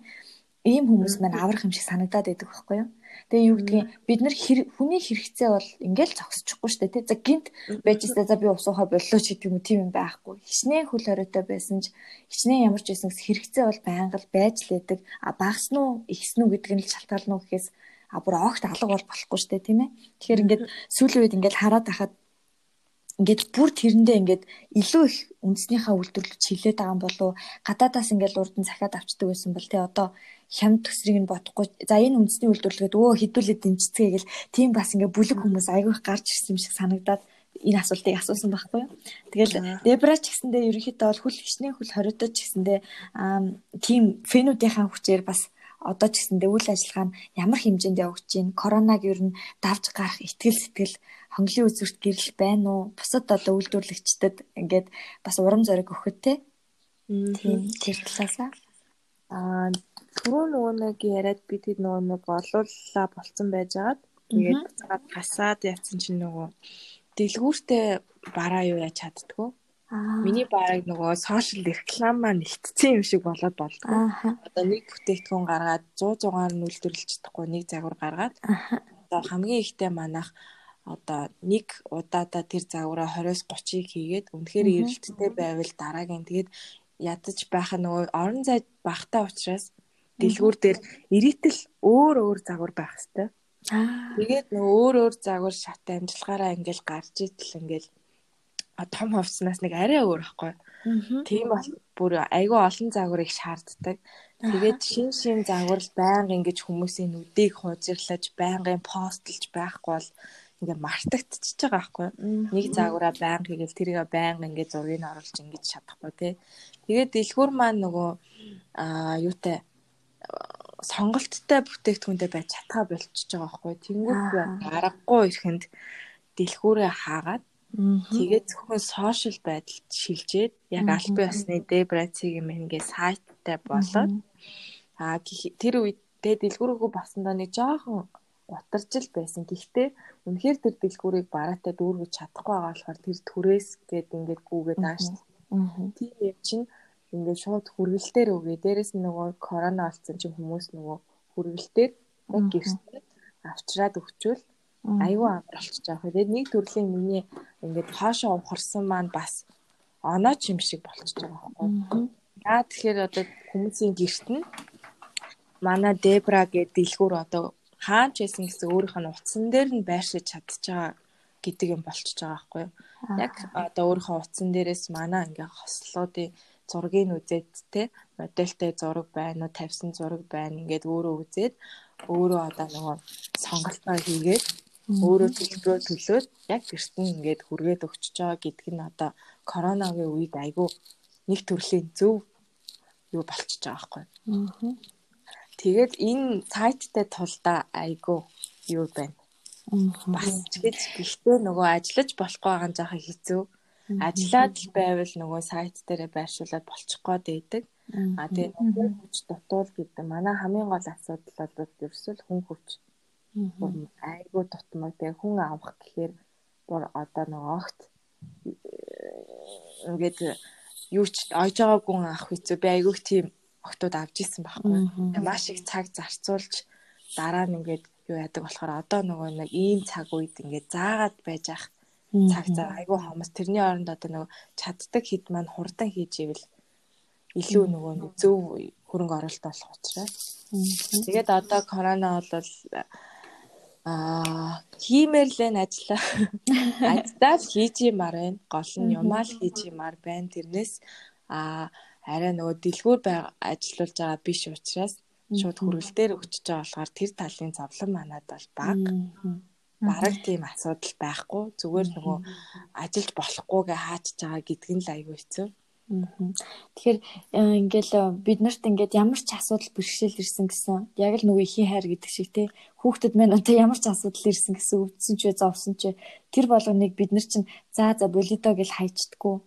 Ийм хүмүүс маань аврах юм шиг санагдаад байдаг байхгүй юу Тэгээ юу гэдгийг бид нар хүний хэрэгцээ бол ингээл зогсчихгүй шүү дээ тий. За гинт байжстай за би усуухай боллоо ч гэдэг юм тийм юм байхгүй. Хичнээн хөл хориотой байсан ч хичнээн ямар ч байсан хэрэгцээ бол байнга л байж лээдэг. А багасн уу ихсэн үү гэдэг нь л шалтгаална уу гэхээс а бүр огт алга бол болохгүй шүү дээ тийм ээ. Тэгэхээр ингээд сүүлийн үед ингээд хараад ахад ингээд бүр тэрэндээ ингээд илүү их үндэснийхаа үйлдвэрлэлд чиглээд байгаа юм болов гадаадаас ингээд урд нь захиад авчдаг байсан бол тий одоо хямд төсрийг нь бодохгүй за энэ үндэсний үйлдвэрлэгээд өө хідүүлээд дэмжицгээ гэл тийм бас ингээд бүлэг хүмүүс айгүйх гарч ирсэн юм шиг санагдаад энэ асуултыг асуусан байхгүй юу. Тэгэл дебра ч гэсэндээ ерөнхийдөө бол хүл хичнээн хүл хориодож ч гэсэндээ тийм фенүүдийнхаа хүчээр бас одоо ч гэсэндээ үйл ажиллагаа нь ямар хэмжээнд явагдаж байна? Коронавиг ер нь давж гарах итгэл сэтгэл хонглын үзүүрт гэрэл байна уу? Бусад одоо үйлдвэрлэгчдэд ингээд бас урам зориг өгөхөд те. Тийм тэр талаасаа аа түрүү нөгөө нэг яриад би тэд нөгөө нэг олууллаа болцсон байжгаад тэгээд буцаад гасаад явсан чинь нөгөө дэлгүүртээ бараа юу яаж чаддгүй. Миний бараг нөгөө сошиал реклам маань нэгтцсэн юм шиг болоод болдгоо. Одоо нэг бүтээгдэхүүн гаргаад 100 100-аар нь үйлдвэрлэж чадахгүй нэг загвар гаргаад одоо хамгийн ихтэй манах одоо нэг удаадаа тэр загвараа 20-с 30-ыг хийгээд үнэхээр эрэлттэй байвал дараагийн тэгээд ядаж байх нөгөө орон зай багтаа учраас дэлгүүр дээр ирээтэл өөр өөр загвар байх хэвээр. Тэгээд нөгөө өөр өөр загвар шат амжилгаараа ингээл гарч итэл ингээл том хувцснаас нэг арай өөр байхгүй. Тийм бол бүр айгүй олон загварыг шаарддаг. Тэгээд шин шин загварл байнга ингэж хүмүүсийн нүдийг хуужирлаж байнгын постлж байхгүй бол ингээ мартагдчихж байгаа байхгүй. Нэг загвараа байнга хийгээл тэрийг байнга ингээ зургийг оруулж ингэж чадахгүй тий. Тэгээд дэлгүүр маань нөгөө аа юутай сонголттой бүтээгдэхүүнтэй байж чадхаа болчихж байгаа байхгүй. Тэнгүүд аргагүй ихэнд дэлгүүрээ хаагаад тэгээд зөвхөн сошиал байдалд шилжээд яг аль бие усны дебрацигийн мэнгээ сайттай болоод аа тэр үед дэлгүүрөөгөө басандаа нэг жоохон утарчил байсан. Гэхдээ үнэхээр тэр дэлгүүрийг бараатай дүүргэж чадахгүй байгаа болохоор тэр түрээс гээд ингээд гүүгээд ааш. Тийм юм чинь ингээд шууд хүргэлтээр өгөө. Дээрэс нь нөгөө корона болсон чинь хүмүүс нөгөө хүргэлтээр гэртээ авчраад өгчөөл аюу амар болчихж байгаа. Тэгээд нэг төрлийн миний ингээд хоошоо ухарсан маань бас онооч юм шиг болчихж байгаа байхгүй. Яа тэгэхээр одоо хүмүүсийн гэрт нь манай Дебра гэдэг дэлгүүр одоо хаач байсан гэсэн өөрийнх нь утсан дээр нь байршиж чадчихаа гэдэг юм болчихж байгаа байхгүй юу. Яг одоо өөрийнхөө утсан дээрээс манай ингээ хослоодын зургийг үзээд те модельтэй зураг байна уу тавьсан зураг байна ингээд өөрөө үзээд өөрөө одоо нөгөө сонголтоо хийгээд өөрөө төлбөрөө төлөөд яг гэрт нь ингээд хүргээд өгчөж байгаа гэдг нь одоо коронавигийн үед айгүй нэг төрлийн зөв юу болчихж байгаа байхгүй. Аа. Тэгээд энэ сайттай тулдаа айгүй юу байна. Бас гэж гэхдээ нөгөө ажиллаж болохгүй байгаа нь жаахан хэцүү. Ажиллаад байвал нөгөө сайт дээр байршуулад болчихгоо дэйдэг. А тэгээ нөгөө хүч дутуул гэдэг манай хамгийн гол асуудал бол ерөөсөө хүн хүч. Айгуу дутмаг тэгээ хүн авах гэхээр бүр одоо нөгөө огт э, ингээд юу ч ойж байгаа гүн авах хэцүү. Би айгуух тийм октод авч исэн байхгүй. Маш их цаг зарцуулж дараа нь ингээд юу яадаг болохоор одоо нөгөө нэг ийм цаг үед ингээд заагаад байж ах цаг зав айгүй хомос тэрний оронд одоо нөгөө чаддаг хэд маань хурдан хийж ивэл илүү нөгөө зөв хөрөнгө оруулалт болох учраас. Тэгээд одоо корона бол аа хиймээр л н ажиллаа. Ажлаа хийж юмар байна. Гол нь юмаа л хийж юмар байна. Тэрнээс аа арай нөгөө дэлгүүр ажиллуулж байгаа биш учраас шууд хөргөлтөөр өгчөж байгаа болохоор тэр талын зовлон манад бол бага бараг тийм асуудал байхгүй. Зүгээр нөгөө ажиллаж болохгүйгээ хаачж байгаа гэдг нь л аюу хэцүү. Тэгэхээр э, ингээл э, бид нарт ингээд ямар ч асуудал бэрхшээл ирсэн гэсэн яг л нөгөө ихийн хайр гэдэг шиг те хүүхдэд мань одоо ямар ч асуудал ирсэн гэсэн өвдсөн ч зовсон ч тэр болгоныг бид нар чинь за за болидо гэж хайчдаггүй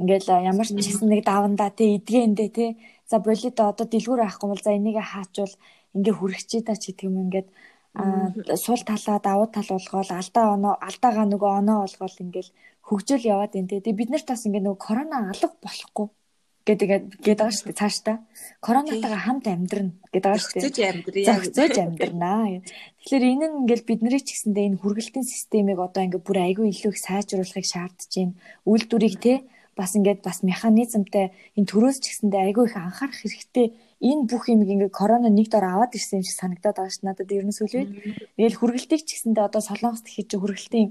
ингээл ямар ч гэсэн нэг давандаа те эдгээндээ те за болидо одоо дэлгүүр авахгүй бол за энийг хаачвал ингээ хүрхчээ та ч гэдэг юм ингээд сул талаа давуу тал болгоол алдаа оноо алдаагаа нөгөө оноо болгоол ингээл хөгжөөл яваад те. Тэгээ бид нарт бас ингээ нөгөө корона алга болохгүй гэдэг гээд байгаа шүү дээ цааш та. Коронавитайгаа хамт амьдрна гэдэг байгаа шүү дээ. Зөгцөж амьдрья. Зөгцөж амьдрнаа. Тэгэхээр энэ нь ингээл бидний ч гэсэндээ энэ хүргэлтийн системийг одоо ингээ бүр айгүй илүү их сайжруулахыг шаардж байна. Үйлдвэрийг те бас ингээд бас механизмтай энэ төрөөс ч гэсэндээ айгүй их анхаарах хэрэгтэй энэ бүх юм ингээ корона нэг дор аваад ирсэн юм шиг санагдаад байгаа ш надад ер нь үед. Тэгэл хүргэлтийг ч гэсэндээ одоо солонгост хийж хүргэлтийн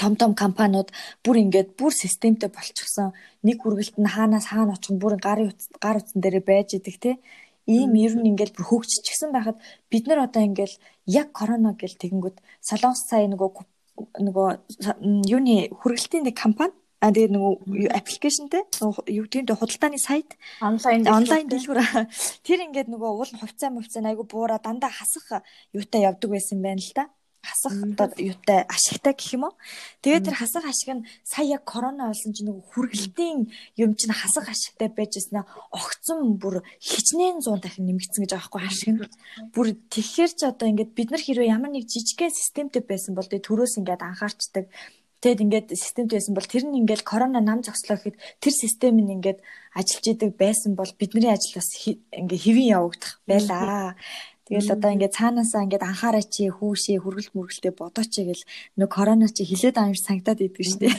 том том компаниуд бүр ингээд бүр системтэй болчихсон. Нэг хүргэлт нь хаанаас хаана очих бүр гарын гар утсан дээр байж идэг те. Ийм ер нь ингээд бүр хөгжчихсэн байхад бид нар одоо ингээд яг корона гэл тэгэнгүүт солонгос сая нөгөө нөгөө юуны хүргэлтийн нэг компани А тэгээ нөгөө аппликейшнтэй юу гэдэг нь худалдааны сайт? Онлайн онлайн дэлгүүр. тэр ингээд нөгөө уул хувьцаа мөвцөө айгу буура дандаа хасах юутай явдаг байсан байна л да. Хасах одоо юутай ашигтай гэх юм уу. Тэгээд тэр хасах ашиг нь сая яг корона болсон чинь нөгөө хүргэлтийн юм чинь хасах ашигтай байж яснаа огцон бүр хичнээн 100 дахин нэмэгдсэн гэж байгаа хгүй ашиг нь. Бүр тэгэхээр ч одоо ингээд бид нар хэрвээ ямар нэг жижигхэн системтэй байсан бол төрөөс ингээд анхаарчдаг Тэгэд ингээд системд байсан бол тэр нь ингээд корона нам зогслоо гэхэд тэр систем нь ингээд ажиллаж идэг байсан бол бидний ажил бас ингээд хэвэн явагдах байлаа. Тэгэл одоо ингээд цаанаасаа ингээд анхаараа чи хүүшээ хүргэлт мөргөлтэй бодооч гэл нөө корона чи хилээд аамш санагдаад идэг штэ.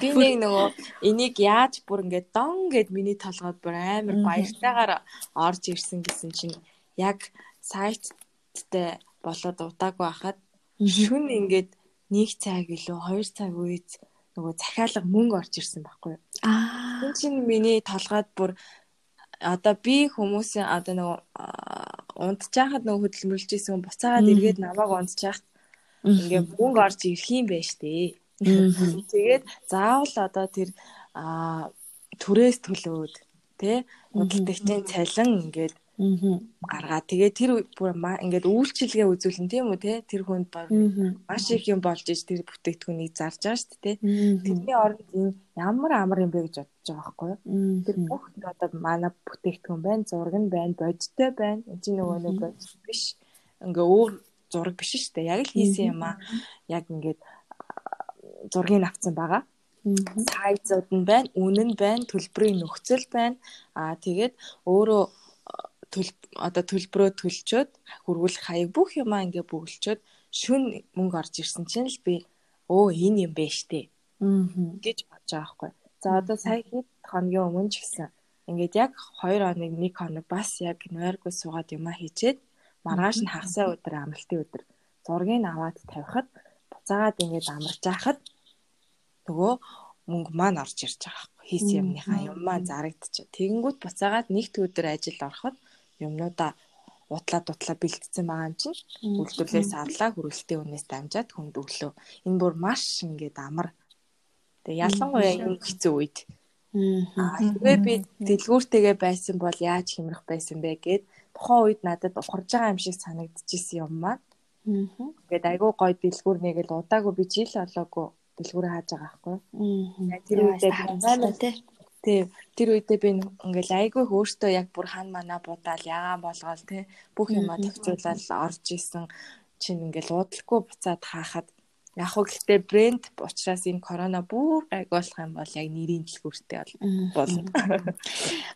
Би нэг нөгөө энийг яаж бүр ингээд дон гэд миний толгойд бүр амар баяртайгаар орж ирсэн гэсэн чинь яг сайттай болоод удаагүй хахад шүн ингээд нэг цаг илүү 2 цаг үед нөгөө захиалга мөнгө орж ирсэн байхгүй юу. Аа. Тэр чинь миний толгойд бүр одоо би хүмүүсийн одоо нөгөө унтчихад нөгөө хөдөлмөрлж исэн буцаагаад эргээд намайг унтчихад ингээ мөнгө орж ирэх юм байна штэ. Тэгээд заавал одоо тэр түрээс төлөөд тий худалдагчийн цалин ингээд гаргаа. Тэгээ тэр бүр ингээд үйлчилгээ үзүүлэн тийм үү те тэр хүнд маш их юм болж иж тэр бүтээгдэхүүнийг зарж байгаа шүү дээ те. Тэрний оронд энэ ямар амар юм бэ гэж бодож байгаа байхгүй юу? Тэр бүх одоо манай бүтээгдэхүүн байна, зураг нь байна, бодиттой байна. Энд чинь нөгөө нэг биш. Ингээ өөр зураг биш шүү дээ. Яг л хийсэн юм аа. Яг ингээд зургийг авсан байгаа сайзууд нь байна, үнэн байна, төлбөрийн нөхцөл байна. Аа тэгээд өөрөө төл одоо төлбөрөө төлчөөд хөрвүүлэх хаяг бүх юмаа ингээ бүгэлчөөд шүн мөнгө орж ирсэн чинь л би өө энэ юм байна штэ гэж бодож байгаа байхгүй. За одоо сая хэд хоногийн өмнө ч гэсэн ингээд яг 2 хоног 1 хоног бас яг нойргүй суугаад юмаа хийчээд маргааш нь хагасаа өдөр амралтын өдөр зургийг аваад тавихад буцаагаад ингээд амарч яхад нөгөө мөнгө маань орж ирж байгаа байхгүй. Хийсэн юмныхаа юм маань зарагдчих. Тэгэнгүүт буцаагаад нэгд өдөр ажил ороход юмнуудаа утлаа дутлаа бэлдсэн байгаа юм чинь үйлдвэрлэлээс авлаа хөрөлтийн үнээс дамжаад хүнд өглөө. Энэ бүр маш ингээд амар. Тэгээ ялангуяа юм хэцүү үед. Аа тэгээ би дэлгүүртэйгээ байсан бол яаж хэмрэх байсан бэ гэд тухайн үед надад ухарж байгаа юм шиг санагдчихсэн юм маань. Ингээд айгүй гой дэлгүүр нэг л удаагүй би жил олоогүй дэлгүүрээ хааж байгаа байхгүй. Тэр үедээ харцаа тий Тий. Тэр үедээ би ингээл айгүй өөртөө яг бүр хан манаа будаал ягаан болгоол тий бүх юмаа төвчүүлэл орж исэн чинь ингээл уудлахгүй буцаад хаахад яг хөө гэхдээ брэнд учраас энэ корона бүр айгүй болох юм бол яг нэрийн дэлгүүртэй болно.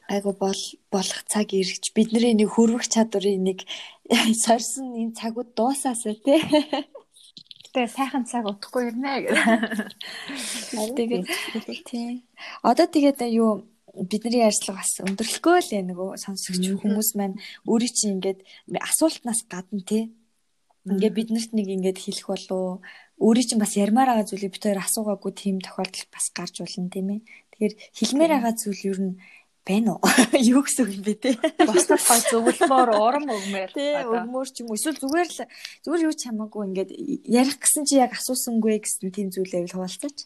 Айгүй бол болох цаг ирж бидний нэг хөрвөх чадварыг нэг сорьсон энэ цагууд дуусаасаа тий Гэтэ сайхан цаг утахгүй ирнэ гэх. Тэгээд тий. Одоо тэгээд юу бидний ярьцлага бас өндөрлөхгүй л нөгөө сонсогч хүмүүс маань өөрийн чинь ингээд асуултнаас гадна тий. Ингээ биднэрт нэг ингээд хэлэх болов өөрийн чинь бас ярмаар байгаа зүйлийг бид хоёр асуугаагүй тийм тохиолдол бас гарч болно тийм ээ. Тэгэхээр хэлмээр байгаа зүйл ер нь байна уу? Юу гэсэн үг юм бэ те? Босдод гой зөвлөмөр урам өгмөр. Тий, өгмөр ч юм уу. Эсвэл зүгээр л зүгээр юу ч хамаагүй ингээд ярих гэсэн чи яг асуусангүй гэсэн тийм зүйлээ л хуваалцаач.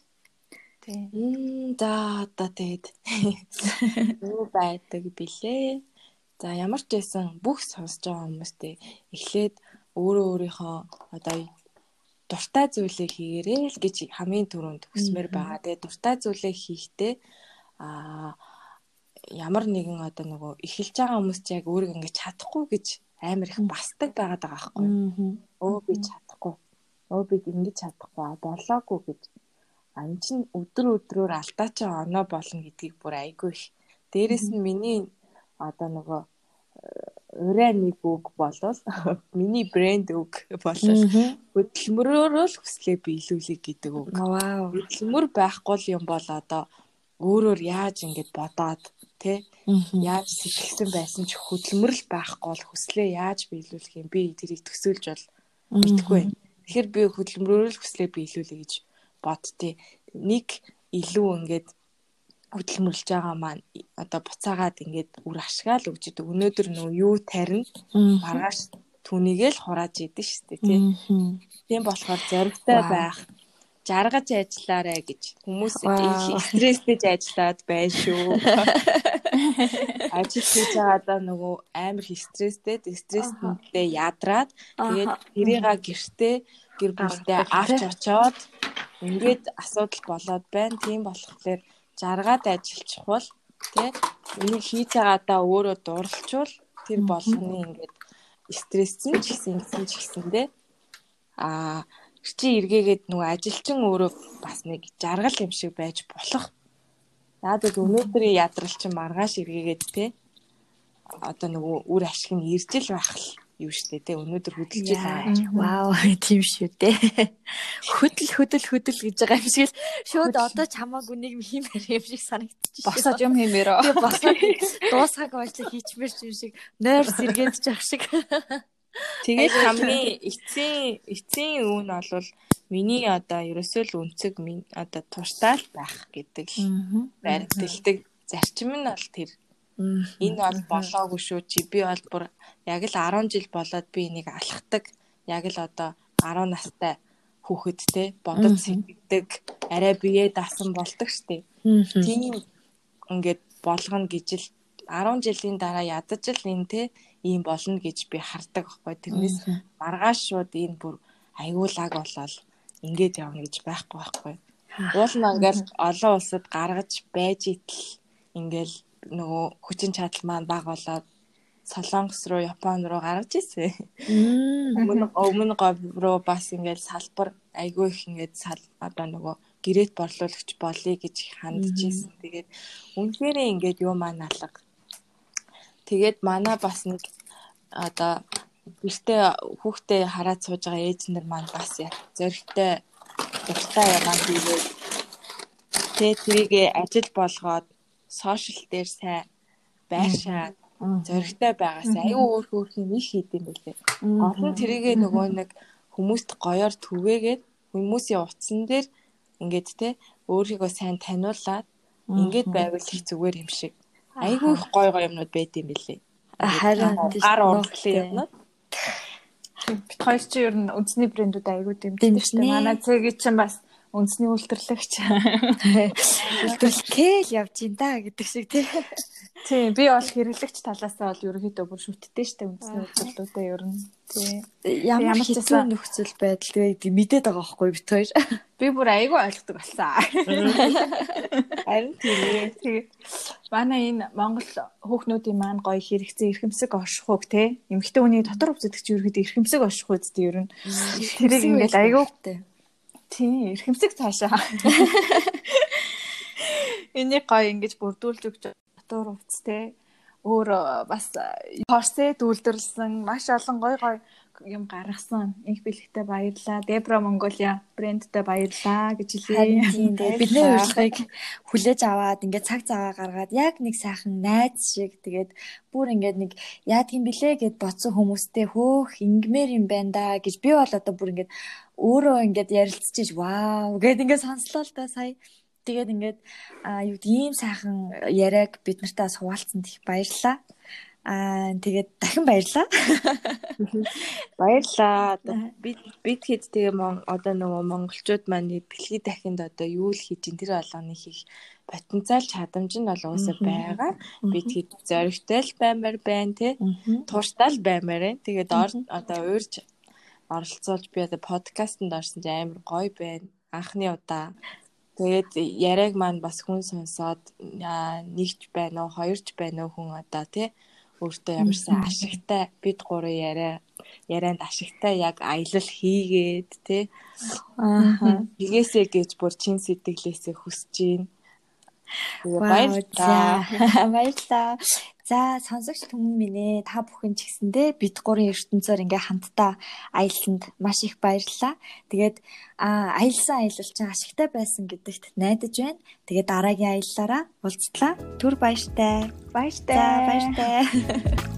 Тий. Мм за одоо тэгээд юу байдаг билээ. За ямар ч байсан бүх сонсож байгаа хүмүүстээ эхлээд өөрөө өөрийнхөө одоо дуртай зүйлээ хийгээрэй л гэж хамгийн түрүүнд хүсмээр байгаа. Тэгээд дуртай зүйлээ хийхдээ аа ямар нэгэн одоо нөгөө эхэлж байгаа хүмүүс ч яг өөрийгөө ингэж чадахгүй гэж амар их бастаг байгаад байгаа байхгүй. Өө би чадахгүй. Өө би ингэж чадахгүй болоогүй гэж. Ан чин өдөр өдрөөр алдаа чи оноо болно гэдгийг бүр айгүй их. Дээрэс нь миний одоо нөгөө урай нэг үг болол миний брэнд үг болол хөдөлмөрөөрөө л хүслээ биелүүлэх гэдэг үг. Вау. Хөдөлмөр байхгүй юм бол одоо өөрөөр яаж ингэж бодоод тий яаж сэтгэлсэн байсан ч хөдөлмөрл байхгүй бол хүслээ яаж биелүүлэх юм би тэрийг төсөөлж бол мэдгүй. Тэгэхээр би хөдөлмөрөөр хүслээ биелүүлэе гэж бодтыг. Нэг илүү ингээд хөдөлмөрлж байгаа маань одоо буцаагаад ингээд үр ашгаал өгч идэг. Өнөөдөр нөө юу тарина маргааш түүнийгээ л хурааж идэв шүү дээ тий. Тийм болохоор зоригтой байх жаргаж ажиллаарэ гэж хүмүүс стресстэйж ажиллаад байна шүү. Ажил хийж байгаадаа нөгөө амар их стресстэй, стресстэй ядраад тэгээд тэрийга гэртээ гэр бүлтэй авч очоод ингээд асуудал болоод байна. Тийм болохоор жаргаад ажиллчихвал тий энийг хийж байгаадаа өөрөө дурлалчвал тэр болгоны ингээд стрессэн ч гэсэн ч гэсэндээ аа чи эргээгээд нөгөө ажилчин өөрөө бас нэг жаргал юм шиг байж болох. Надад өнөөдрийн ядрал чинь маргааш эргээгээд те одоо нөгөө үр ашиг нь ирж л байх л юу штэ те өнөөдөр хөдөлж байгаа. Вау тийм шүү дээ. Хөдөл хөдөл хөдөл гэж байгаа юм шиг л шууд одоо чамаагүй нэг хиймээр юм шиг санагдчих. Босоод юм хиймээр. Босоод дуусгаг ажил хийчмээр юм шиг нойр сэргээд ч ах шиг. Тэгээд хамгийн эцсийн эцсийн үн нь бол миний одоо ерөөсөө л үнцэг минь одоо туртаал байх гэдэг л байртэлдэг зарчим нь бол тэр. Энэ бол болоогүй шүү. Чи би бол бүр яг л 10 жил болоод би энийг алхдаг. Яг л одоо 10 настай хүүхэд те бодож сэтгэдэг арай биеэ дасан болдог штеп тийм ингээд болгоно гэж л 10 жилийн дараа ядаж л энэ те ийм болно гэж би хардаг байхгүй. Тэрнээс маргааш шууд энэ бүр аюулаг болол ингээд явна гэж байхгүй байхгүй. Уул мангаал олон улсад гаргаж байж итл ингээл нөгөө хүчин чадал маань баг болоод Солонгос руу, Япон руу гаргаж ирсэн. Өмнө өмнө говь руу бас ингээл салбар айгүй их ингээд сал одоо нөгөө гэрэт борлуулагч болъё гэж хандж ирсэн. Тэгээд үнэхээр ингээд юу маань алга Тэгээд манай бас нэг одоо гэртээ хүүхдээ хараад сууж байгаа ээж нар маань бас зөрөгтэй дуртай яваа хийгээд тэ тэрийг ажил болгоод сошиал дээр сайн байшаад зөрөгтэй байгаас аюу өөр өөр юм их хийдэм байлээ. Олон тэрийгэ нөгөө нэг хүмүүст гоёор түгээгээд хүмүүсийн утсан дээр ингээд те өөрийгөө сайн таниулаад ингээд байвал их зүгээр юм шиг айгүй их гой гой юмнууд байд юм билээ. Харин гар урлаглын юмнууд. Бид хоёр чи ер нь үндэсний брэндүүд айгүй дэмждэг. Манай цэгийн чинь бас үндэсний үйлдвэрлэгч үйлдвэрлэхэл явж ин да гэдэг шиг тий. Тийм би бол хэрэглэгч талаасаа бол ерөөхдөө бүр шүтдэй штэ үндэсний үйлдвэрлэлүүдээ ер нь. Тий. Ямар хэцүү нөхцөл байдал тэгээ мэдээд байгаа байхгүй бит хоёр. Би бүр айгүй ойлгодог болсон. Харин тийм манай энэ Монгол хүүхнүүдийн маань гоё хэрэгцээ эрхэмсэг оршихуг те. Эмэгтэй хүний дотор өвсөдөгч ерөөхдөө эрхэмсэг орших үсттэй ер нь. Тэрийг ингээл айгүй Тийм, эрхэмсэг цаашаа. Энийг гоё ингэж бүрдүүлж өгч дотор увц те. Өөр бас Порсе дүүлдэрлсэн маш олон гоё гоё юм гаргасан. Инх бэлэгтэй баярлаа. Дебра Монголиа брэндтэй баярлаа гэж хэлээ. Бидний урилгыг хүлээж аваад ингээд цаг цагаа гаргаад яг нэг сайхан найз шиг тэгээд бүр ингээд нэг яа тийм блэ гэд бодсон хүмүүстэй хөөх ингмэр юм байна да гэж би бол одоо бүр ингээд өөрөө ингээд ярилцчихэж вау гэд ингээд сонслоо л да сая тэгээд ингээд юу гэдэг ийм сайхан яриаг бид нартай суулцсан их баярлаа. Аа тэгээд дахин баярлаа. Баярлаа. Бид бид хэд тэгээ мон одоо нөгөө монголчууд маань дэлхийд дахинд одоо юу л хийж ин тэр болгоны хийх потенциал чадамж нь бол уусаа байгаа. Бид хэд зоригтой л баймаар байна те. Тууштай л баймаар байна. Тэгээд одоо уурж оролцуулж би одоо подкастэнд орсон чи амар гоё байна. Анхны удаа Тэгээд яриаг маань бас хүн сонсоод нэгч байна уу, хоёрч байна уу хүн одоо тий өөртөө ямарсан ашигтай бид гурав яриа ярианд ашигтай яг аялал хийгээд тий аа хийгээсэй гэж бүр чин сэтгэлээсээ хүсэж байна. Баярлалаа. Баярлалаа. За сонсогч түмэн минь ээ та бүхэн ч гэсэндээ бид гурийн ертөнцөөр ингээ хамтдаа аялсанд маш их баярлалаа. Тэгээд аялсан аялал чинь ашигтай байсан гэдэгт найдаж байна. Тэгээд дараагийн аяллаараа уулзтлаа. Түр баяртай. Баяртай. Баяртай.